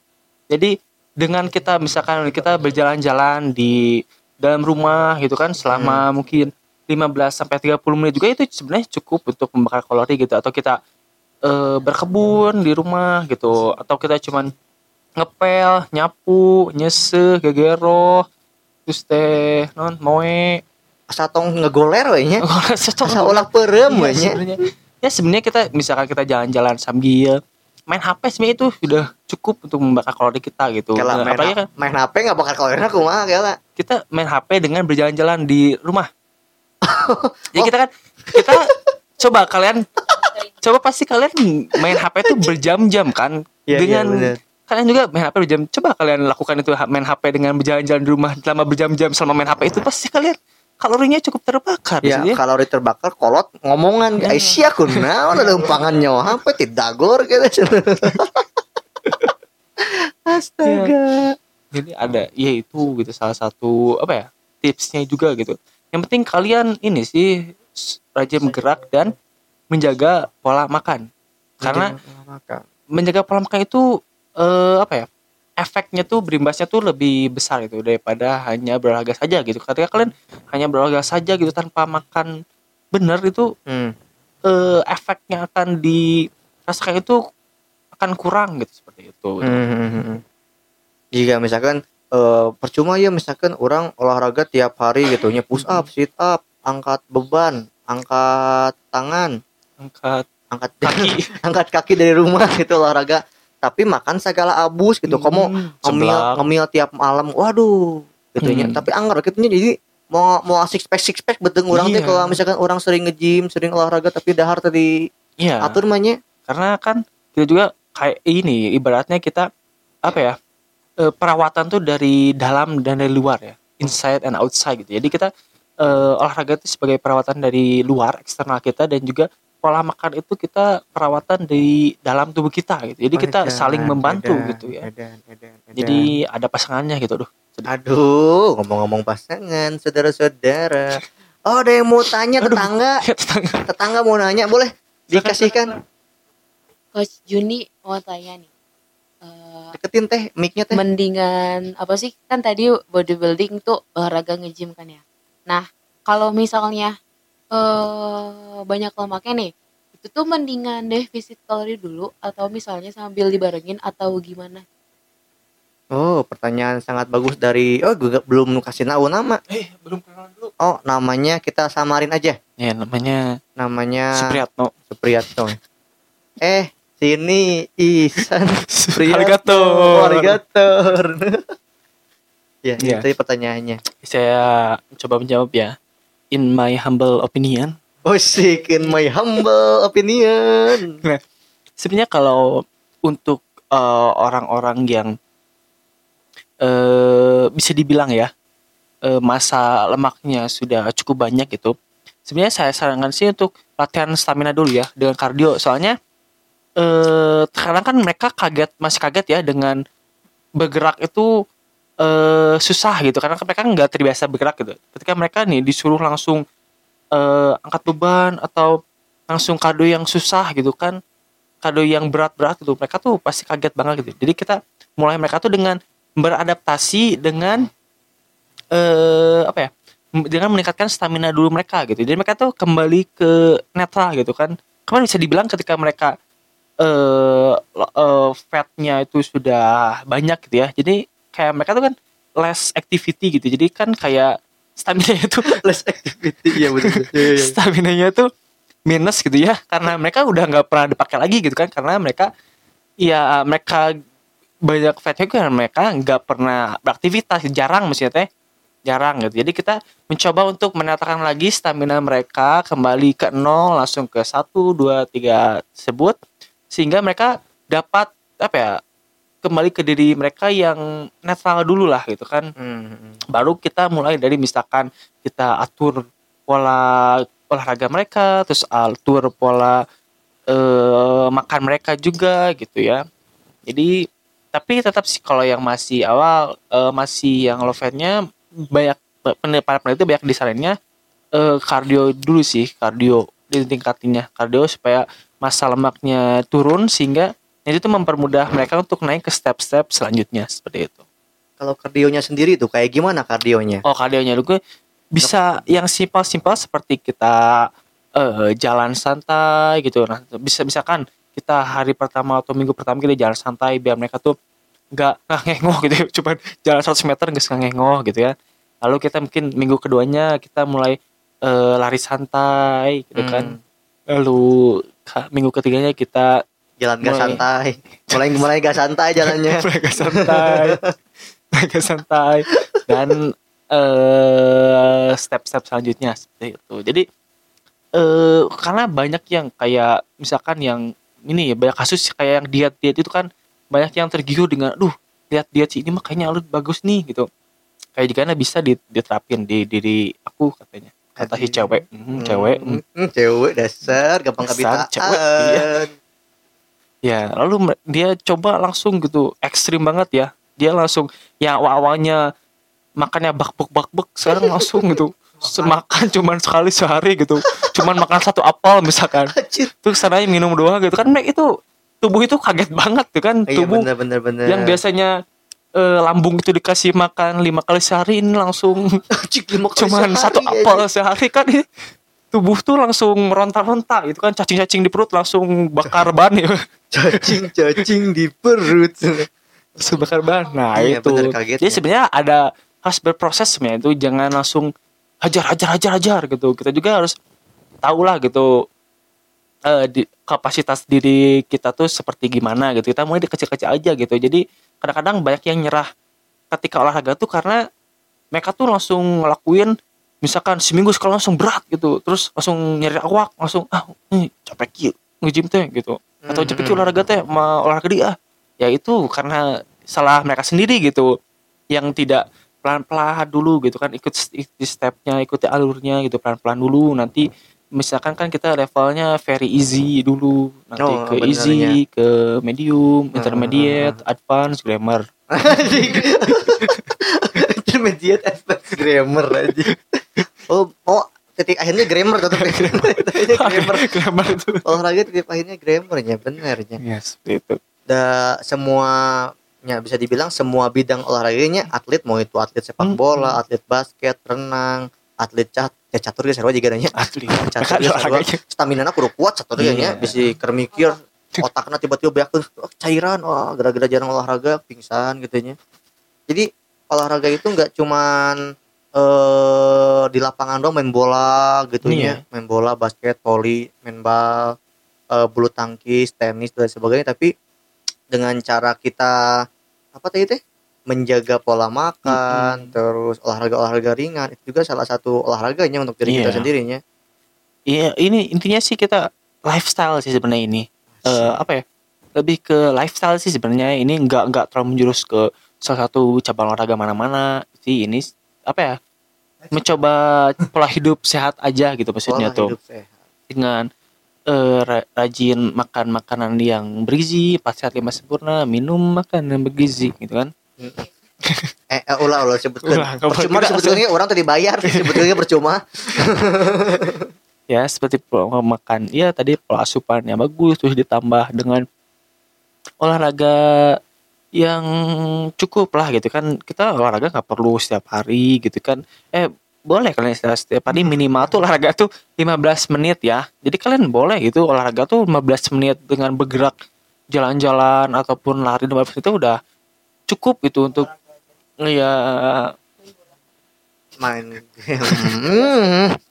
Speaker 2: Jadi dengan kita misalkan kita berjalan-jalan di dalam rumah gitu kan selama mungkin 15 sampai 30 menit juga itu sebenarnya cukup untuk membakar kalori gitu. Atau kita eh, berkebun di rumah gitu. Atau kita cuman ngepel, nyapu, nyese, gegero, terus teh non moe
Speaker 1: asa tong ngegoler we nya. Asa ulah peureum
Speaker 2: Iya,
Speaker 1: we nya.
Speaker 2: Ya sebenarnya kita misalkan kita jalan-jalan sambil main HP sebenarnya itu sudah cukup untuk membakar kalori kita gitu.
Speaker 1: Kala
Speaker 2: Nah,
Speaker 1: main,
Speaker 2: apalagi kan
Speaker 1: main HP enggak bakal kalorinya kumaha kala.
Speaker 2: kita main HP dengan berjalan-jalan di rumah. Jadi
Speaker 1: Oh.
Speaker 2: kita kan kita coba kalian coba pasti kalian main HP itu berjam-jam kan
Speaker 1: iya,
Speaker 2: dengan
Speaker 1: bener.
Speaker 2: kalian juga main HP berjam coba kalian lakukan itu main HP dengan berjalan-jalan di rumah selama berjam-jam selama main HP itu pasti kalian kalorinya cukup terbakar
Speaker 1: Ya,
Speaker 2: maksudnya.
Speaker 1: kalori terbakar kolot ngomongan
Speaker 2: Ya.
Speaker 1: sia kunaon ada umpangan nyawa HP tidak gor gitu. Astaga.
Speaker 2: jadi ada ya itu gitu salah satu apa ya tipsnya juga gitu yang penting kalian ini sih rajin bergerak dan menjaga pola makan karena menjaga pola makan itu eh, apa ya efeknya tuh berimbasnya tuh lebih besar itu daripada hanya berolahraga saja gitu ketika kalian hanya berolahraga saja gitu tanpa makan benar itu
Speaker 1: Hmm.
Speaker 2: eh, efeknya akan dirasakan itu akan kurang gitu seperti itu
Speaker 1: Hmm. Jika misalkan eh, percuma ya misalkan orang olahraga tiap hari gitu nya push up, sit up, angkat beban, angkat tangan,
Speaker 2: angkat
Speaker 1: angkat
Speaker 2: kaki
Speaker 1: angkat kaki dari rumah gitu olahraga tapi makan segala abus gitu kamu
Speaker 2: Hmm,
Speaker 1: ngemil
Speaker 2: seblak.
Speaker 1: ngemil tiap malam waduh gitu nya
Speaker 2: Hmm.
Speaker 1: tapi anggar gitu nya jadi mau mau six pack six pack beteng orang teh
Speaker 2: Iya.
Speaker 1: kalau misalkan orang sering nge-gym sering olahraga tapi dahar tadi
Speaker 2: Iya.
Speaker 1: atur mah nya
Speaker 2: karena kan kita juga kayak ini ibaratnya kita apa ya eh, perawatan tuh dari dalam dan dari luar ya inside and outside gitu jadi kita eh, olahraga itu sebagai perawatan dari luar eksternal kita dan juga pola makan itu kita perawatan dari dalam tubuh kita gitu. Jadi kita
Speaker 1: Edan,
Speaker 2: saling membantu
Speaker 1: edan,
Speaker 2: gitu ya.
Speaker 1: edan, edan, edan.
Speaker 2: jadi ada pasangannya gitu aduh
Speaker 1: aduh ngomong-ngomong pasangan saudara-saudara. Oh ada yang mau tanya
Speaker 2: Aduh.
Speaker 1: tetangga?
Speaker 2: Ya tetangga.
Speaker 1: Tetangga mau nanya boleh dikasihkan.
Speaker 3: Coach Juni mau tanya nih. eh,
Speaker 1: Deketin teh mic-nya teh.
Speaker 3: mendingan apa sih? Kan tadi bodybuilding tuh olahraga nge-gym kan ya. Nah kalau misalnya eh banyak lemaknya nih itu tuh mendingan defisit kalori dulu atau misalnya sambil dibarengin atau gimana
Speaker 1: Oh, pertanyaan sangat bagus dari oh gue belum kasih tahu nama.
Speaker 2: Eh, belum kenal dulu.
Speaker 1: Oh, namanya kita samarin aja.
Speaker 2: Ya, namanya
Speaker 1: Namanya
Speaker 2: Supriyatno.
Speaker 1: Supriyatno. eh, sini Isan Supriyatno.
Speaker 2: Arigato.
Speaker 1: Oh, arigato. ya,
Speaker 2: Iya.
Speaker 1: itu pertanyaannya.
Speaker 2: Saya coba menjawab ya. In my humble opinion,
Speaker 1: Oh, sick in my humble opinion.
Speaker 2: sebenarnya kalau untuk eh, orang-orang yang eh bisa dibilang ya eh, masa lemaknya sudah cukup banyak gitu sebenarnya saya sarankan sih untuk latihan stamina dulu ya dengan kardio soalnya eh terkadang kan mereka kaget masih kaget ya dengan bergerak itu eh susah gitu karena mereka nggak terbiasa bergerak gitu. Ketika mereka nih disuruh langsung eh angkat beban atau langsung kardio yang susah gitu kan kado yang berat-berat gitu mereka tuh pasti kaget banget gitu. Jadi kita mulai mereka tuh dengan beradaptasi dengan eh apa ya dengan meningkatkan stamina dulu mereka gitu. Jadi mereka tuh kembali ke netral gitu kan. Kemarin bisa dibilang ketika mereka eh lo- eh, fatnya itu sudah banyak gitu ya. Jadi kayak mereka tuh kan less activity gitu. Jadi kan kayak stamina itu
Speaker 1: Less activity ya betul.
Speaker 2: stamina-nya tuh minus gitu ya. Karena mereka udah nggak pernah dipakai lagi gitu kan. Karena mereka ya mereka banyak fatnya kan mereka nggak pernah beraktivitas. Jarang maksudnya teh. Jarang gitu. Jadi kita mencoba untuk menatakan lagi stamina mereka kembali ke nol langsung ke satu dua tiga sebut sehingga mereka dapat apa ya kembali ke diri mereka yang netral dulu lah gitu kan
Speaker 1: Hmm.
Speaker 2: baru kita mulai dari misalkan kita atur pola olahraga mereka terus atur pola eh, makan mereka juga gitu ya jadi tapi tetap sih kalau yang masih awal eh, masih yang low fatnya banyak para peneliti banyak disaraninnya eh, kardio dulu sih kardio ditingkatinnya kardio supaya masa lemaknya turun sehingga itu tuh mempermudah mereka untuk naik ke step-step selanjutnya seperti itu
Speaker 1: Kalau kardionya sendiri tuh kayak gimana kardionya?
Speaker 2: Oh kardionya dulu bisa yang simpel-simpel seperti kita eh, jalan santai gitu. Nah bisa misalkan kita hari pertama atau minggu pertama kita jalan santai biar mereka tuh nggak ngengoh gitu. Cuman jalan 100 meter nggak ngengoh gitu ya. Lalu kita mungkin minggu keduanya kita mulai eh, lari santai gitu kan. Lalu ka- minggu ketiganya kita
Speaker 1: Jalan gak
Speaker 2: Mulai.
Speaker 1: santai. Mulai mulai gak santai jalannya.
Speaker 2: mereka santai mereka santai dan eh step-step selanjutnya seperti itu jadi eh karena banyak yang kayak misalkan yang ini ya banyak kasus kayak yang diet diet itu kan banyak yang tergiur dengan aduh lihat diet si ini mah kayaknya lu bagus nih gitu kayak jika bisa di- diterapin di diri aku katanya kata si cewek Hmm, cewek hmm.
Speaker 1: Hmm, cewek dasar gampang kebitaan.
Speaker 2: cewek, iya. Ya, lalu dia coba langsung gitu, ekstrim banget ya. Dia langsung yang awal-awalnya makannya bakbek bakbek sekarang langsung gitu. Semakan cuman sekali sehari gitu. Cuman makan satu apel misalkan. Terus sananya minum doang gitu kan Mek, itu tubuh itu kaget banget tuh kan
Speaker 1: Iya
Speaker 2: tubuh
Speaker 1: bener bener bener.
Speaker 2: yang biasanya eh, lambung itu dikasih makan lima kali sehari ini langsung
Speaker 1: Anjir, lima kali
Speaker 2: cuman
Speaker 1: sehari,
Speaker 2: satu
Speaker 1: ya.
Speaker 2: apel sehari kan tubuh tuh langsung meronta-ronta gitu kan. Cacing-cacing di perut langsung bakar ban ya.
Speaker 1: Cacing cacing di perut.
Speaker 2: langsung bakar ban nah
Speaker 1: Iya,
Speaker 2: itu.
Speaker 1: bener, kagetnya.
Speaker 2: jadi sebenarnya ada harus berproses itu jangan langsung hajar hajar hajar hajar gitu. Kita juga harus tahu lah gitu eh, di, kapasitas diri kita tuh seperti gimana gitu. Kita mulai di kecil-kecil aja gitu. Jadi kadang-kadang banyak yang nyerah ketika olahraga tuh karena mereka tuh langsung ngelakuin misalkan seminggu sekali langsung berat gitu terus langsung nyari awak langsung ah ini capek kieu nge-gym teh gitu. Atau
Speaker 1: Hmm,
Speaker 2: capek
Speaker 1: hmm.
Speaker 2: olahraga teh ma olahraga dia. Ah ya itu karena salah mereka sendiri gitu yang tidak pelan-pelan dulu gitu kan ikut ikuti stepnya ikuti alurnya gitu pelan-pelan dulu. Nanti misalkan kan kita levelnya very easy dulu nanti
Speaker 1: Oh,
Speaker 2: ke
Speaker 1: benernya.
Speaker 2: easy ke medium
Speaker 1: Hmm,
Speaker 2: intermediate advance grammar
Speaker 1: Intermediate advanced grammar aja. Oh, oh titik akhirnya grammar tetap akhirnya grammar.
Speaker 2: grammar itu
Speaker 1: Olahraga titik akhirnya grammarnya benernya.
Speaker 2: ya seperti itu
Speaker 1: da semuanya bisa dibilang semua bidang olahraganya atlet mau itu atlet sepak
Speaker 2: Hmm.
Speaker 1: bola, atlet basket, renang, atlet cat ya catur sarua juga nanya.
Speaker 2: asli
Speaker 1: Catur sarua
Speaker 2: olahraganya.
Speaker 1: stamina na kudu kuat catur nya
Speaker 2: Iya.
Speaker 1: bisa keur mikir otakna tiba-tiba banyak oh, cairan wah gara-gara jarang olahraga pingsan gitu nya. Jadi olahraga itu nggak cuman eh di lapangan dong main bola gitu
Speaker 2: Iya.
Speaker 1: nya, main bola, basket, voli, main bal, eh, bulu tangkis, tenis dan sebagainya tapi dengan cara kita apa tadi teh menjaga pola makan, terus olahraga-olahraga ringan itu juga salah satu olahraganya untuk diri kita
Speaker 2: Iya.
Speaker 1: sendirinya.
Speaker 2: Iya, ini intinya sih kita lifestyle sih sebenarnya ini. Eh apa ya? Lebih ke lifestyle sih sebenarnya ini nggak nggak terlalu menjurus ke salah satu cabang olahraga mana-mana sih ini apa ya? Mencoba pola hidup sehat aja gitu maksudnya
Speaker 1: Pola
Speaker 2: tuh
Speaker 1: hidup sehat.
Speaker 2: dengan eh, ra- rajin makan makanan yang bergizi, empat sehat lima sempurna, minum makanan yang bergizi gitu kan.
Speaker 1: Eh, eh ulah ulah
Speaker 2: nggak
Speaker 1: percuma sebetulnya orang tadi bayar, sebetulnya percuma.
Speaker 2: ya seperti pola makan ya tadi pola asupan yang bagus terus ditambah dengan olahraga yang cukup lah gitu kan. Kita olahraga nggak perlu setiap hari gitu kan. Eh boleh kalian setiap, setiap hari minimal tuh olahraga tuh 15 menit ya. Jadi kalian boleh gitu olahraga tuh 15 menit dengan bergerak jalan-jalan ataupun lari 15 menit itu udah cukup gitu untuk ya
Speaker 1: Main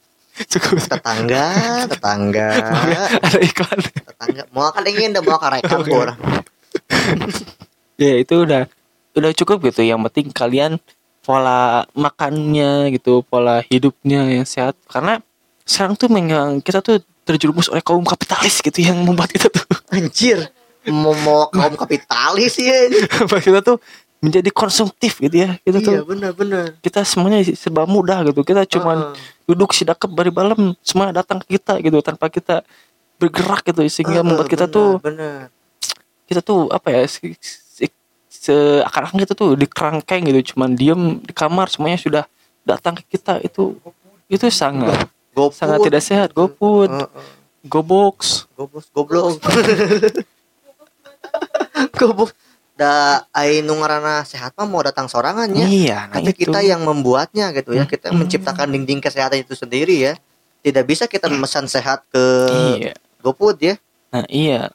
Speaker 2: cukup.
Speaker 1: Tetangga, tetangga,
Speaker 2: ada iklan.
Speaker 1: Tetangga. Mau akan ingin mau
Speaker 2: Oke.
Speaker 1: orang.
Speaker 2: ya itu udah udah cukup gitu yang penting kalian pola makannya gitu pola hidupnya yang sehat karena sekarang tuh memang kita tuh terjerumus oleh kaum kapitalis gitu yang membuat kita tuh
Speaker 1: Anjir. Mau kaum kapitalis ya.
Speaker 2: kita tuh menjadi konsumtif gitu ya kita
Speaker 1: Iya
Speaker 2: tuh
Speaker 1: benar benar.
Speaker 2: kita semuanya serba mudah gitu kita cuman
Speaker 1: Heeh.
Speaker 2: duduk sidakep dari malam semua datang ke kita gitu tanpa kita bergerak gitu sehingga
Speaker 1: Heeh,
Speaker 2: membuat kita tuh
Speaker 1: benar.
Speaker 2: kita tuh apa ya seakan-akan kita tuh di kerangkeng gitu cuman diem di kamar semuanya sudah datang ke kita itu itu sangat
Speaker 1: Goput.
Speaker 2: sangat tidak sehat goput
Speaker 1: Heeh.
Speaker 2: gobox
Speaker 1: Goblok, goblok. Goblok. Da ai nu ngaranna sehat mah mau datang sorangannya.
Speaker 2: iya nah
Speaker 1: Tapi
Speaker 2: itu.
Speaker 1: kita yang membuatnya gitu ya. Kita
Speaker 2: Hmm.
Speaker 1: menciptakan dinding kesehatan itu sendiri ya. Tidak bisa kita memesan sehat ke
Speaker 2: iya
Speaker 1: GoFood ya.
Speaker 2: nah iya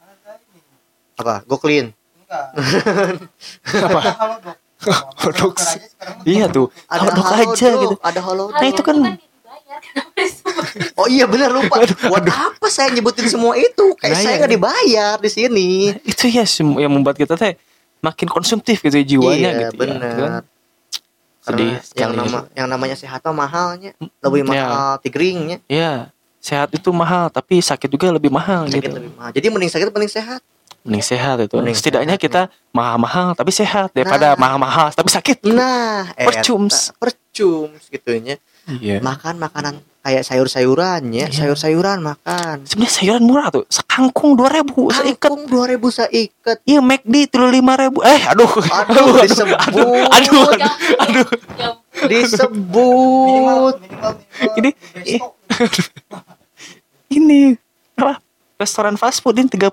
Speaker 1: Apa? Go clean.
Speaker 2: apa Hotdog. iya tuh
Speaker 1: Ada
Speaker 2: hotdog
Speaker 1: halo
Speaker 2: aja gitu
Speaker 1: Ada halo.
Speaker 2: Nah, itu kan-
Speaker 3: dibayar kenapa disebut?
Speaker 1: Oh iya benar lupa. Buat apa saya nyebutin semua itu? Kayak
Speaker 2: Nah,
Speaker 1: saya
Speaker 2: iya.
Speaker 1: nggak dibayar di sini.
Speaker 2: itu ya yang membuat kita teh makin konsumtif gitu ya, jiwanya
Speaker 1: iya,
Speaker 2: gitu ya,
Speaker 1: benar.
Speaker 2: gitu kan. Sedih
Speaker 1: yang
Speaker 2: sekali.
Speaker 1: nama yang namanya sehat mah mahalnya. Lebih
Speaker 2: Ya.
Speaker 1: mahal tigringnya.
Speaker 2: Iya, sehat itu mahal, tapi sakit juga lebih mahal
Speaker 1: Sakit
Speaker 2: gitu.
Speaker 1: lebih mahal. Jadi mending sakit mending sehat.
Speaker 2: Mending sehat itu.
Speaker 1: Mending
Speaker 2: Setidaknya
Speaker 1: sehat,
Speaker 2: kita mahal-mahal tapi sehat daripada
Speaker 1: Nah.
Speaker 2: mahal-mahal tapi sakit.
Speaker 1: Nah,
Speaker 2: Percums.
Speaker 1: percums gitunya.
Speaker 2: Iya.
Speaker 1: Makan makanan kayak sayur-sayurannya,
Speaker 2: Iya.
Speaker 1: sayur-sayuran makan.
Speaker 2: Sebenarnya sayuran murah tuh. Sekangkung 2000 seikat.
Speaker 1: Kangkung 2000 seikat.
Speaker 2: Iya, McD tuh 5000. Eh, aduh.
Speaker 1: Aduh, disebut.
Speaker 2: Aduh, aduh, aduh.
Speaker 3: aduh
Speaker 1: Disebut.
Speaker 2: Ini ini apa? Restoran fast food ini 30.000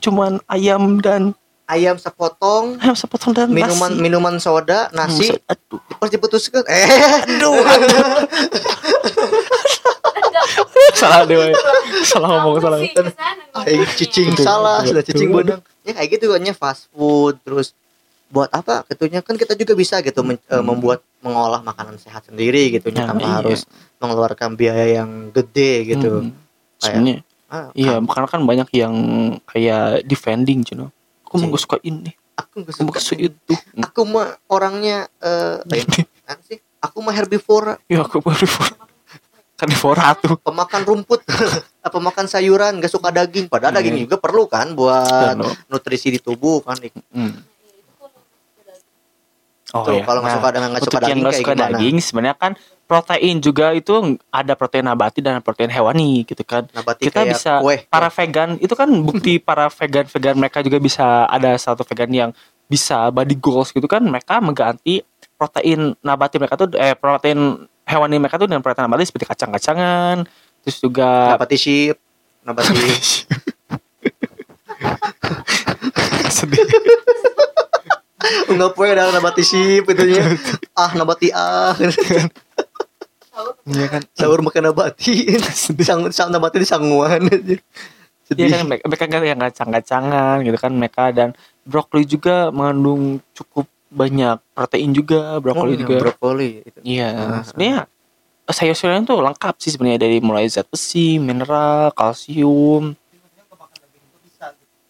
Speaker 2: cuman ayam dan
Speaker 1: Ayam sepotong,
Speaker 2: ayam sepotong dan
Speaker 1: minuman
Speaker 2: nasi.
Speaker 1: minuman soda, nasi,
Speaker 2: Aduh.
Speaker 1: pas diputuskan. Eh,
Speaker 2: Aduh, aduh. salah deh. woy. Salah ngomong salah.
Speaker 1: Ay, cicing
Speaker 2: Betul,
Speaker 1: salah, sudah cicing benang. Ya kayak gitu kan ya fast food terus buat apa gitunya kan kita juga bisa gitu men- eh, membuat mengolah makanan sehat sendiri gitu
Speaker 2: Nah,
Speaker 1: tanpa
Speaker 2: iya.
Speaker 1: harus mengeluarkan biaya yang gede gitu.
Speaker 2: Hmm. Sebenarnya
Speaker 1: Ah,
Speaker 2: iya, karena kan banyak yang kayak defending, cuno. Aku
Speaker 1: Cing.
Speaker 2: mau suka ini,
Speaker 1: aku nggak
Speaker 2: aku mau
Speaker 1: suka
Speaker 2: suka itu.
Speaker 1: Aku mah orangnya eh apaan sih? Aku mah herbivora,
Speaker 2: ya aku baru karnivora tuh.
Speaker 1: pemakan rumput, apa makan sayuran, gak suka daging. Padahal
Speaker 2: Iya.
Speaker 1: daging juga perlu kan buat
Speaker 2: Ano.
Speaker 1: nutrisi di tubuh kan.
Speaker 2: Hmm. Oh
Speaker 1: Tuh,
Speaker 2: ya.
Speaker 1: kalau nggak
Speaker 2: Nah,
Speaker 1: suka dengan nggak suka daging
Speaker 2: nggak suka daging sebenarnya kan protein juga itu ada protein nabati dan protein hewani gitu kan.
Speaker 1: Nabati
Speaker 2: kita bisa
Speaker 1: kue.
Speaker 2: para vegan itu kan bukti para vegan vegan mereka juga bisa ada satu vegan yang bisa body goals gitu kan mereka mengganti protein nabati mereka tuh eh protein hewani mereka tuh dengan protein nabati seperti kacang-kacangan terus juga
Speaker 1: nabati sheep, nabati
Speaker 2: sedih
Speaker 1: ngapain ada nabati sip itu nya. Ah nabati ah.
Speaker 2: Iya kan.
Speaker 1: Sahur makan nabati. Sang sang nabati di sanguan.
Speaker 2: Iya
Speaker 1: Sedih.
Speaker 2: kan mereka, mereka kan yang kacang-kacangan gitu kan mereka dan brokoli juga mengandung cukup banyak protein juga brokoli
Speaker 1: Oh,
Speaker 2: juga.
Speaker 1: brokoli itu.
Speaker 2: Iya,
Speaker 1: Ah.
Speaker 2: sebenarnya sayur-sayuran tuh lengkap sih sebenarnya dari mulai zat besi, mineral, kalsium.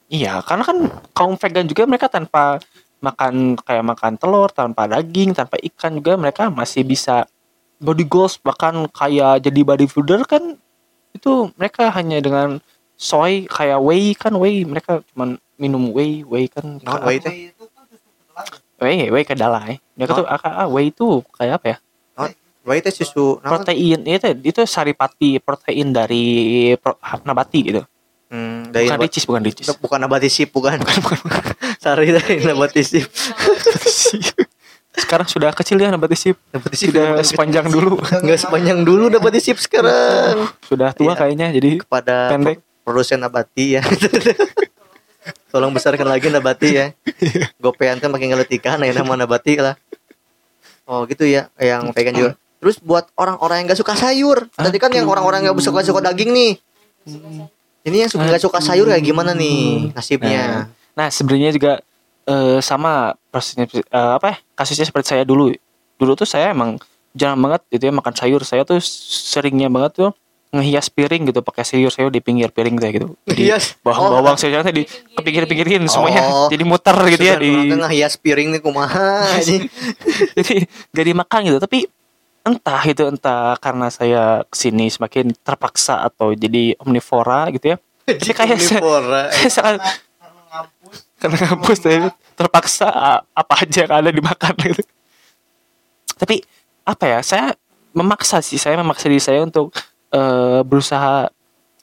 Speaker 2: Iya, karena kan kaum vegan juga mereka tanpa makan kayak makan telur, tanpa daging, tanpa ikan juga mereka masih bisa body goals bahkan kayak jadi bodybuilder kan itu mereka hanya dengan soy kayak whey kan whey. Mereka cuman minum whey whey kan.
Speaker 1: Nah, whey teh.
Speaker 4: itu
Speaker 2: whey whey kedelai mereka
Speaker 1: Oh.
Speaker 2: tuh ah, ah, whey itu kayak apa ya?
Speaker 1: Whey teh susu
Speaker 2: protein itu itu saripati protein dari pro- nabati gitu.
Speaker 1: Hmm, dari
Speaker 2: bukan ricis bukan ricis
Speaker 1: bukan nabati sip bukan. Sari dari nabati sip.
Speaker 2: sekarang sudah kecil ya nabati sip
Speaker 1: Nabati sip
Speaker 2: sudah sepanjang dulu
Speaker 1: Enggak sepanjang dulu nabati sip sekarang.
Speaker 2: sudah tua
Speaker 1: Iya.
Speaker 2: kayaknya jadi
Speaker 1: Kepada
Speaker 2: Pendek.
Speaker 1: produsen nabati ya. Tolong besarkan lagi nabati ya. Gopean kan makin ngeletikan ya nama nabati lah. Oh gitu ya, yang vegan juga. Terus buat orang-orang yang gak suka sayur. Tadi kan yang orang-orang yang gak suka suka daging nih. Ini yang suka gak suka sayur kayak gimana nih nasibnya?
Speaker 2: nah sebenarnya juga eh, sama prosesnya eh, apa ya kasusnya seperti saya dulu. Dulu tuh saya emang jarang banget gitu ya makan sayur. Saya tuh seringnya banget tuh ngehias piring gitu pakai sayur sayur di pinggir piring saya gitu. Jadi
Speaker 1: Ngehias?
Speaker 2: bawang-bawang sayurnya di kepinggir-pinggirin semuanya.
Speaker 1: Oh.
Speaker 2: jadi muter gitu ya. Di
Speaker 1: Tengah hias piring nih kumaha
Speaker 2: jadi gak dimakan gitu. Tapi entah itu entah karena saya ke sini semakin terpaksa atau jadi omnivora gitu ya. Tapi kayak saya,
Speaker 1: Omnivora.
Speaker 2: saya
Speaker 4: ngampus.
Speaker 2: Karena kampus saya terpaksa apa aja yang ada dimakan gitu. Tapi apa ya saya memaksa sih saya memaksa diri saya untuk eh, berusaha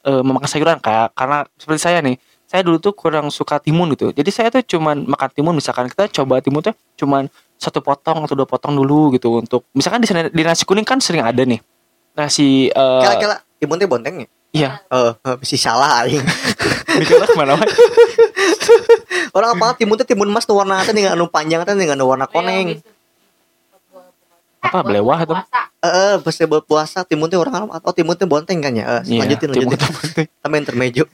Speaker 2: eh, memakan sayuran kayak karena seperti saya nih saya dulu tuh kurang suka timun gitu. Jadi saya tuh cuman makan timun misalkan kita coba timun tuh cuman satu potong atau dua potong dulu gitu untuk misalkan di, di nasi kuning kan sering ada nih. Nasi
Speaker 1: Kala-kala timun teh bonteng ya?
Speaker 2: Iya
Speaker 1: Eh, eh, si salah aing.
Speaker 2: dikira ke mana mana
Speaker 1: Orang apa timun teh timun emas nu warna teh dengan anu panjang teh dengan anu warna koneng.
Speaker 2: Apa, belewah atau-
Speaker 1: Eh, eh, pas buat puasa timun teh orang oh timun teh bonteng kan ya. Eh,
Speaker 2: Iya,
Speaker 1: lanjutin lanjutin.
Speaker 2: tuh penting.
Speaker 1: Sama intermejo.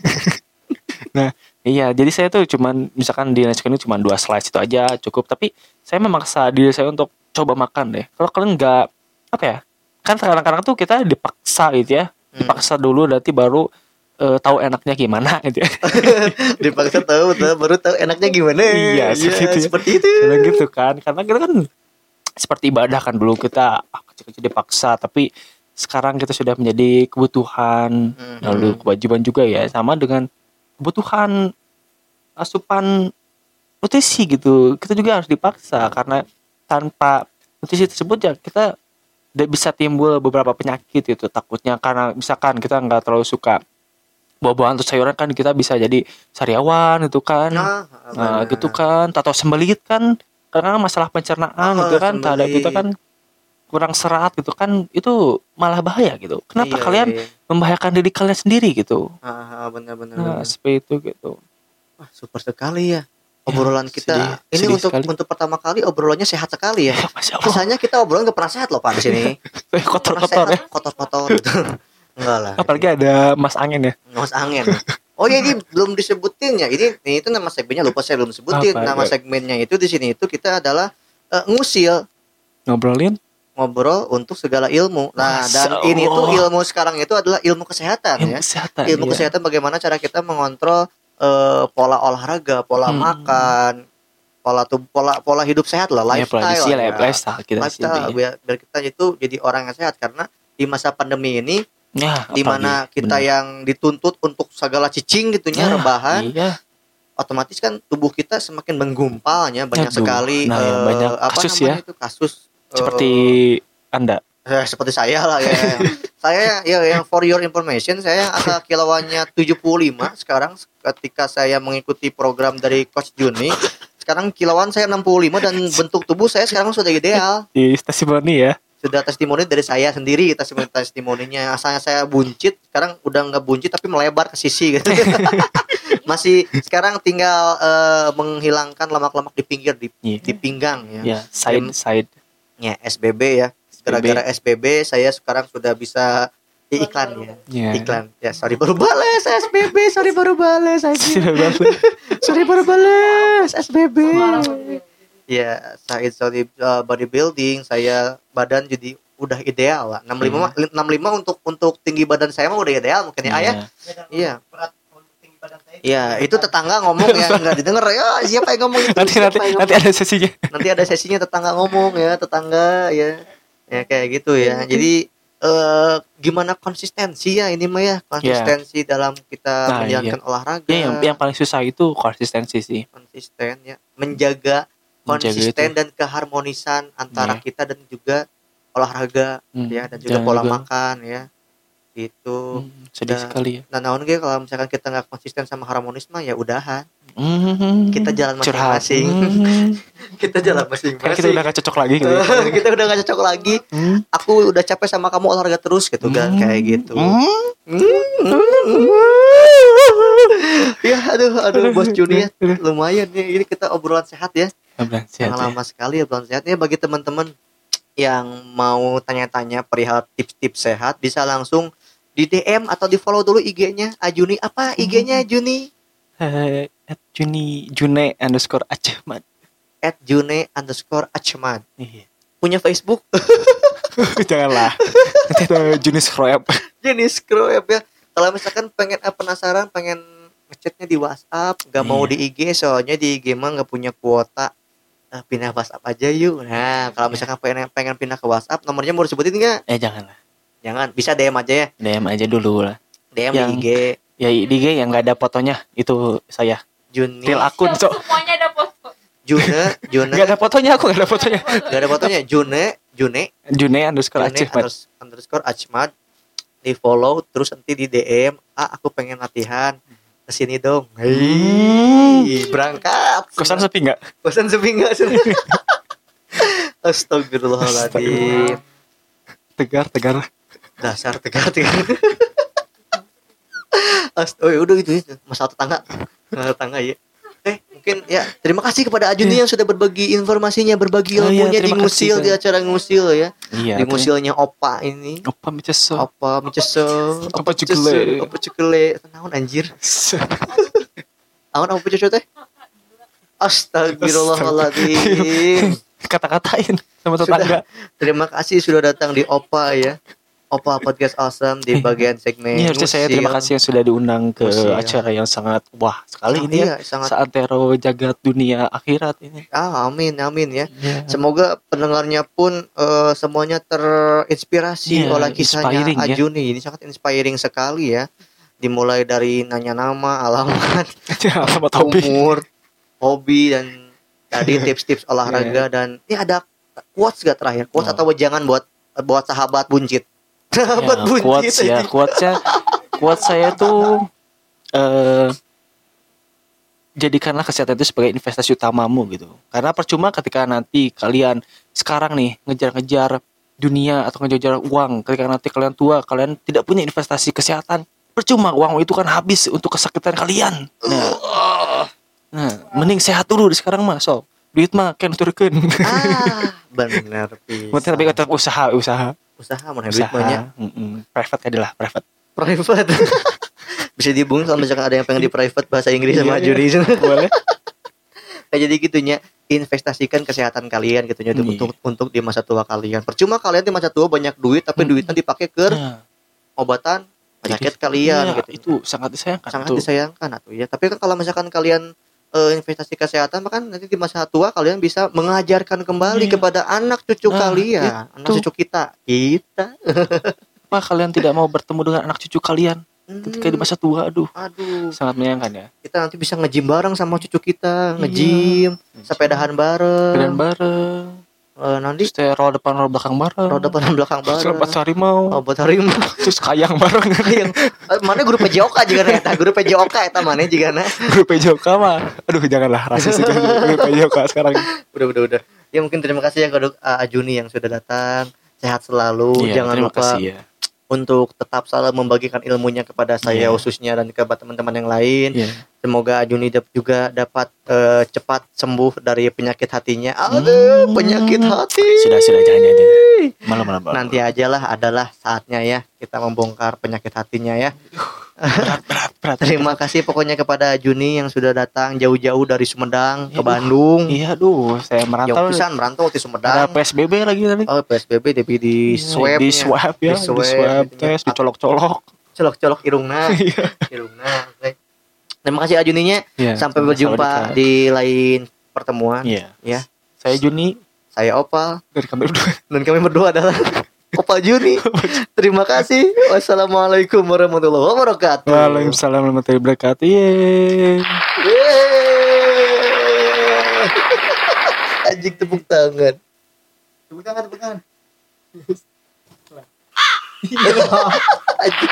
Speaker 2: Iya, jadi saya tuh cuman misalkan di nasi kuning cuma dua slice itu aja cukup. Tapi saya memaksa diri saya untuk coba makan deh. Kalau kalian nggak apa ya? Kan kadang-kadang tuh kita dipaksa gitu ya. Dipaksa dulu nanti baru eh, tahu enaknya gimana gitu ya.
Speaker 1: Dipaksa tahu baru tahu enaknya gimana.
Speaker 2: Iya, seperti itu ya.
Speaker 1: seperti itu.
Speaker 2: Karena gitu kan, karena kita kan seperti ibadah kan dulu kita ah, kecil-kecil dipaksa, tapi sekarang kita sudah menjadi kebutuhan,
Speaker 1: Hmm.
Speaker 2: lalu kewajiban juga ya, sama dengan kebutuhan asupan nutrisi gitu. Kita juga harus dipaksa karena tanpa nutrisi tersebut ya kita bisa timbul beberapa penyakit itu takutnya karena misalkan kita nggak terlalu suka buah-buahan atau sayuran kan kita bisa jadi sariawan itu kan
Speaker 1: Nah,
Speaker 2: Nah,
Speaker 1: benar.
Speaker 2: gitu kan, atau sembelit kan, karena masalah pencernaan
Speaker 1: Oh,
Speaker 2: gitu kan, terhadap
Speaker 1: sembelit.
Speaker 2: kita kan kurang serat gitu kan, itu malah bahaya gitu. Kenapa
Speaker 1: Iya,
Speaker 2: kalian
Speaker 1: iya, iya.
Speaker 2: membahayakan diri kalian sendiri gitu?
Speaker 1: Ah, ah, benar benar.
Speaker 2: Nah,
Speaker 1: benar.
Speaker 2: seperti itu gitu.
Speaker 1: Wah, super sekali ya. Obrolan kita
Speaker 2: sedih-
Speaker 1: ini
Speaker 2: sedih
Speaker 1: untuk
Speaker 2: sekali.
Speaker 1: untuk pertama kali obrolannya sehat sekali ya. Biasanya kita obrolan gak pernah sehat loh Pak di sini. Pernah
Speaker 2: kotor-kotor ya.
Speaker 1: Kotor-kotor gitu. Enggak lah.
Speaker 2: Apalagi ada Mas Angin ya.
Speaker 1: Mas angin. Oh ya ini belum disebutin ya. Ini, ini itu nama segmennya lupa saya belum sebutin.
Speaker 2: Apa?
Speaker 1: Nama segmennya itu di sini itu kita adalah eh, ngusil
Speaker 2: Ngobrolin
Speaker 1: ngobrol untuk segala ilmu. Nah,
Speaker 2: Masya
Speaker 1: dan ini tuh ilmu sekarang itu adalah ilmu kesehatan
Speaker 2: ilmu
Speaker 1: ya.
Speaker 2: kesehatan.
Speaker 1: Ilmu
Speaker 2: iya.
Speaker 1: kesehatan bagaimana cara kita mengontrol eh, pola olahraga, pola
Speaker 2: Hmm.
Speaker 1: makan, pola tubuh, pola pola hidup sehat lah,
Speaker 2: Ya, pola
Speaker 1: lifestyle.
Speaker 2: gizi,
Speaker 1: ya.
Speaker 2: lifestyle kita
Speaker 1: Lifestyle, biar, biar kita itu jadi orang yang sehat karena di masa pandemi ini
Speaker 2: Ya,
Speaker 1: di mana kita
Speaker 2: bener.
Speaker 1: yang dituntut untuk segala cicing gitunya
Speaker 2: Ya,
Speaker 1: rebahan
Speaker 2: Iya,
Speaker 1: otomatis kan tubuh kita semakin menggumpalnya banyak
Speaker 2: Aduh,
Speaker 1: sekali
Speaker 2: nah, ya,
Speaker 1: eh,
Speaker 2: banyak
Speaker 1: apa
Speaker 2: kasus
Speaker 1: namanya
Speaker 2: ya.
Speaker 1: itu kasus
Speaker 2: seperti Anda.
Speaker 1: Eh, seperti saya lah ya saya ya yang for your information saya angka kilauannya 75 sekarang ketika saya mengikuti program dari coach Juni sekarang kilauan saya 65 dan bentuk tubuh saya sekarang sudah ideal
Speaker 2: Di testimoni ya.
Speaker 1: sudah testimoni dari saya sendiri testimoni testimoninya asalnya saya buncit sekarang udah nggak buncit tapi melebar ke sisi gitu masih sekarang tinggal eh, menghilangkan lemak-lemak di pinggir di,
Speaker 2: Iya.
Speaker 1: di pinggang ya.
Speaker 2: Ya, side side.
Speaker 1: Ya, SBB ya. Gara-gara SBB saya sekarang sudah bisa di iklan ya.
Speaker 2: Ya.
Speaker 1: Iklan. Ya, sorry baru bales SBB, sorry baru bales aja. Sorry baru bales SBB. Ya, saya sorry uh, bodybuilding, saya badan jadi udah ideal lah. 65 mah 65 untuk untuk tinggi badan saya mah udah ideal mungkin ya, Ayah. Iya.
Speaker 4: badan saya
Speaker 1: Iya, itu tetangga ngomong ya nggak didengar ya. Siapa yang ngomong itu?
Speaker 2: Nanti
Speaker 1: Siapa
Speaker 2: nanti
Speaker 1: yang
Speaker 2: nanti
Speaker 1: ngomong?
Speaker 2: ada sesinya.
Speaker 1: nanti ada sesinya tetangga ngomong ya, tetangga ya. Ya kayak gitu ya. Jadi eh gimana konsistensi ya ini mah ya, konsistensi dalam kita
Speaker 2: Nah,
Speaker 1: menjalankan olahraga.
Speaker 2: Ya, yang yang paling susah itu konsistensi sih.
Speaker 1: konsisten ya, menjaga
Speaker 2: Menjaga
Speaker 1: konsisten dan keharmonisan antara
Speaker 2: Iya.
Speaker 1: kita dan juga olahraga
Speaker 2: Hmm,
Speaker 1: ya dan juga
Speaker 2: jangan
Speaker 1: pola
Speaker 2: juga-
Speaker 1: makan ya. Itu.
Speaker 2: Hmm, sedih
Speaker 1: Dah.
Speaker 2: sekali ya.
Speaker 1: Nah, naon ge kalau misalkan kita nggak konsisten sama harmonis mah ya udahan.
Speaker 2: Hmm,
Speaker 1: Kita jalan masing-masing.
Speaker 2: Hmm.
Speaker 1: kita jalan
Speaker 2: Kan kita
Speaker 1: masing-masing.
Speaker 2: udah gak cocok lagi gitu. ya.
Speaker 1: kita udah gak cocok lagi.
Speaker 2: Hmm.
Speaker 1: Aku udah capek sama kamu olahraga terus gitu kan
Speaker 2: Hmm.
Speaker 1: kayak gitu.
Speaker 2: Hmm.
Speaker 1: ya aduh aduh bos Juni ya lumayan ya ini kita obrolan sehat ya.
Speaker 2: Abang, sehat
Speaker 1: yang
Speaker 2: ya.
Speaker 1: lama sekali obrolan sehatnya bagi teman-teman yang mau tanya-tanya perihal tips-tips sehat bisa langsung di DM atau di follow dulu IG-nya Ajuni apa IG-nya Juni
Speaker 2: Eh, at Juni June underscore Acehmat.
Speaker 1: at June underscore Achman
Speaker 2: Iya.
Speaker 1: punya Facebook
Speaker 2: Janganlah. Nanti ada Juni scroll
Speaker 1: jadi scroll ya kalau misalkan pengen eh, penasaran pengen ngechatnya di WhatsApp nggak mau
Speaker 2: Iya.
Speaker 1: di IG soalnya di IG mah nggak punya kuota Eh, pindah WhatsApp aja yuk nah kalau
Speaker 2: Iya.
Speaker 1: misalkan pengen pengen pindah ke WhatsApp nomornya mau disebutin nggak
Speaker 2: Eh janganlah.
Speaker 1: Jangan bisa DM aja ya
Speaker 2: DM aja dulu lah.
Speaker 1: DM
Speaker 2: Yang-
Speaker 1: di IG
Speaker 2: Ya di IG yang nggak ada fotonya itu saya.
Speaker 1: Juni
Speaker 2: Real akun so.
Speaker 3: Semuanya ada foto.
Speaker 1: June June
Speaker 2: Nggak ada fotonya aku nggak ada fotonya.
Speaker 1: Gak ada fotonya June June
Speaker 2: June underscore
Speaker 1: June underscore Achmad di follow terus nanti di DM ah aku pengen latihan ke sini dong
Speaker 2: Hmm.
Speaker 1: Hei, berangkat
Speaker 2: Kosan sepi nggak?
Speaker 1: kosan sepi nggak Astagfirullahaladzim
Speaker 2: Tegar tegar.
Speaker 1: Dasar tegar tegar. Oh, ya udah gitu ya. Masalah tetangga. Masalah tetangga ya eh mungkin ya terima kasih kepada Ajuni yang sudah berbagi informasinya berbagi
Speaker 2: Oh iya,
Speaker 1: ilmunya di ngusil
Speaker 2: kasih,
Speaker 1: di acara ngusil ya.
Speaker 2: Iya.
Speaker 1: di ngusilnya opa ini.
Speaker 2: Apa miceso?
Speaker 1: apa miceso
Speaker 2: Apa cukele?
Speaker 1: apa cukele naon anjir? Naon apa cucu teh Astagfirullahaladzim
Speaker 2: Kata-katain sama
Speaker 1: Sudah.
Speaker 2: tetangga.
Speaker 1: Terima kasih sudah datang di Opa ya Opa Podcast Awesome di bagian segmen
Speaker 2: Ini harusnya saya terima kasih yang sudah diundang ke
Speaker 1: Ngusil.
Speaker 2: acara yang sangat wah sekali ini ya.
Speaker 1: Iya sangat
Speaker 2: Saantero jagat dunia akhirat ini.
Speaker 1: ah, Amin amin ya
Speaker 2: Iya.
Speaker 1: Semoga pendengarnya pun eh, semuanya terinspirasi
Speaker 2: Iya,
Speaker 1: oleh kisahnya
Speaker 2: ya.
Speaker 1: Ajuni Ini sangat inspiring sekali ya Dimulai dari nanya nama, alamat,
Speaker 2: sama topi.
Speaker 1: umur, hobi dan tadi tips-tips
Speaker 2: Iya.
Speaker 1: olahraga dan ini ada quotes gak terakhir quotes
Speaker 2: Oh.
Speaker 1: atau jangan buat buat sahabat buncit sahabat
Speaker 2: Ya,
Speaker 1: buncit
Speaker 2: quotes ya, quotesnya quotes saya tuh eh jadikanlah kesehatan itu sebagai investasi utamamu gitu. Karena percuma ketika nanti kalian sekarang nih ngejar-ngejar dunia atau ngejar-ngejar uang, ketika nanti kalian tua, kalian tidak punya investasi kesehatan, percuma uang itu kan habis untuk kesakitan kalian. Nah, nah mending sehat dulu di sekarang mah, so. Duit mah kan turun.
Speaker 1: ah benar
Speaker 2: tapi usaha, usaha,
Speaker 1: usaha mau duit banyak.
Speaker 2: Private adalah private.
Speaker 1: private bisa dihubungin kalau misalkan ada yang pengen di private bahasa Inggris sama
Speaker 2: Iya,
Speaker 1: Juni
Speaker 2: Boleh.
Speaker 1: Nah, jadi gitunya investasikan kesehatan kalian gitu untuk
Speaker 2: Iya.
Speaker 1: untuk untuk di masa tua kalian percuma kalian di masa tua banyak duit tapi
Speaker 2: Hmm.
Speaker 1: duitnya dipakai ke
Speaker 2: Nah,
Speaker 1: obatan penyakit kalian
Speaker 2: iya,
Speaker 1: gitu
Speaker 2: itu sangat disayangkan
Speaker 1: sangat
Speaker 2: tuh.
Speaker 1: disayangkan atuh ya tapi kan kalau misalkan kalian eh, investasi kesehatan maka nanti di masa tua kalian bisa mengajarkan kembali
Speaker 2: Iya.
Speaker 1: kepada anak cucu
Speaker 2: Nah,
Speaker 1: kalian anak
Speaker 2: itu.
Speaker 1: cucu kita kita
Speaker 2: Apa kalian tidak mau bertemu dengan anak cucu kalian ketika di
Speaker 1: Hmm,
Speaker 2: masa tua? Aduh,
Speaker 1: aduh
Speaker 2: sangat menyayangkan ya.
Speaker 1: kita nanti bisa ngejim bareng sama cucu kita
Speaker 2: Iya.
Speaker 1: ngejim sepedahan bareng
Speaker 2: Dan bareng.
Speaker 1: Eh, nanti
Speaker 2: teh roda depan roda belakang bareng.
Speaker 1: roda depan dan belakang bareng
Speaker 2: lompat harimau.
Speaker 1: oh buat harimau
Speaker 2: Terus kayang bareng.
Speaker 1: yang eh, mana guru PJOK juga na eta guru PJOK eta mana juga na
Speaker 2: Grup PJOK mah. Aduh, janganlah rasis itu grup PJOK sekarang.
Speaker 1: udah udah udah ya mungkin terima kasih ya ke Dok- uh, Ajuni yang sudah datang sehat selalu
Speaker 2: Iya,
Speaker 1: jangan lupa
Speaker 2: kasih ya.
Speaker 1: Untuk tetap selalu membagikan ilmunya kepada saya
Speaker 2: Iya.
Speaker 1: khususnya dan kepada teman-teman yang lain.
Speaker 2: Iya.
Speaker 1: Semoga Ajuni juga dapat eh, cepat sembuh dari penyakit hatinya. Aduh,
Speaker 2: Hmm.
Speaker 1: penyakit hati.
Speaker 2: Sudah sudah jangan jangan. jangan. Malam malam. malam.
Speaker 1: Nanti aja lah adalah saatnya ya kita membongkar penyakit hatinya ya.
Speaker 2: Berat berat berat.
Speaker 1: Terima kasih pokoknya kepada Juni yang sudah datang jauh-jauh dari Sumedang ke
Speaker 2: Iya,
Speaker 1: Bandung.
Speaker 2: Iya, duh, saya
Speaker 1: Jauh
Speaker 2: merantau.
Speaker 1: pisan merantau di
Speaker 2: Ada
Speaker 1: Sumedang.
Speaker 2: PSBB lagi tadi.
Speaker 1: Oh PSBB tapi di swab
Speaker 2: di swab ya, di swab, tes, dicolok-colok.
Speaker 1: colok-colok irungna irungna oke. terima kasih Ajuninya
Speaker 2: Iya,
Speaker 1: sampai berjumpa di lain pertemuan
Speaker 2: Iya.
Speaker 1: ya
Speaker 2: Saya Juni
Speaker 1: saya Opal
Speaker 2: dari kami berdua.
Speaker 1: dan kami berdua adalah Opal Juni terima kasih wassalamualaikum warahmatullahi wabarakatuh
Speaker 2: Waalaikumsalam warahmatullahi wabarakatuh. Yeay.
Speaker 1: Yeay. anjing tepuk tangan
Speaker 4: Tepuk tangan, tepuk tangan.
Speaker 1: anjing.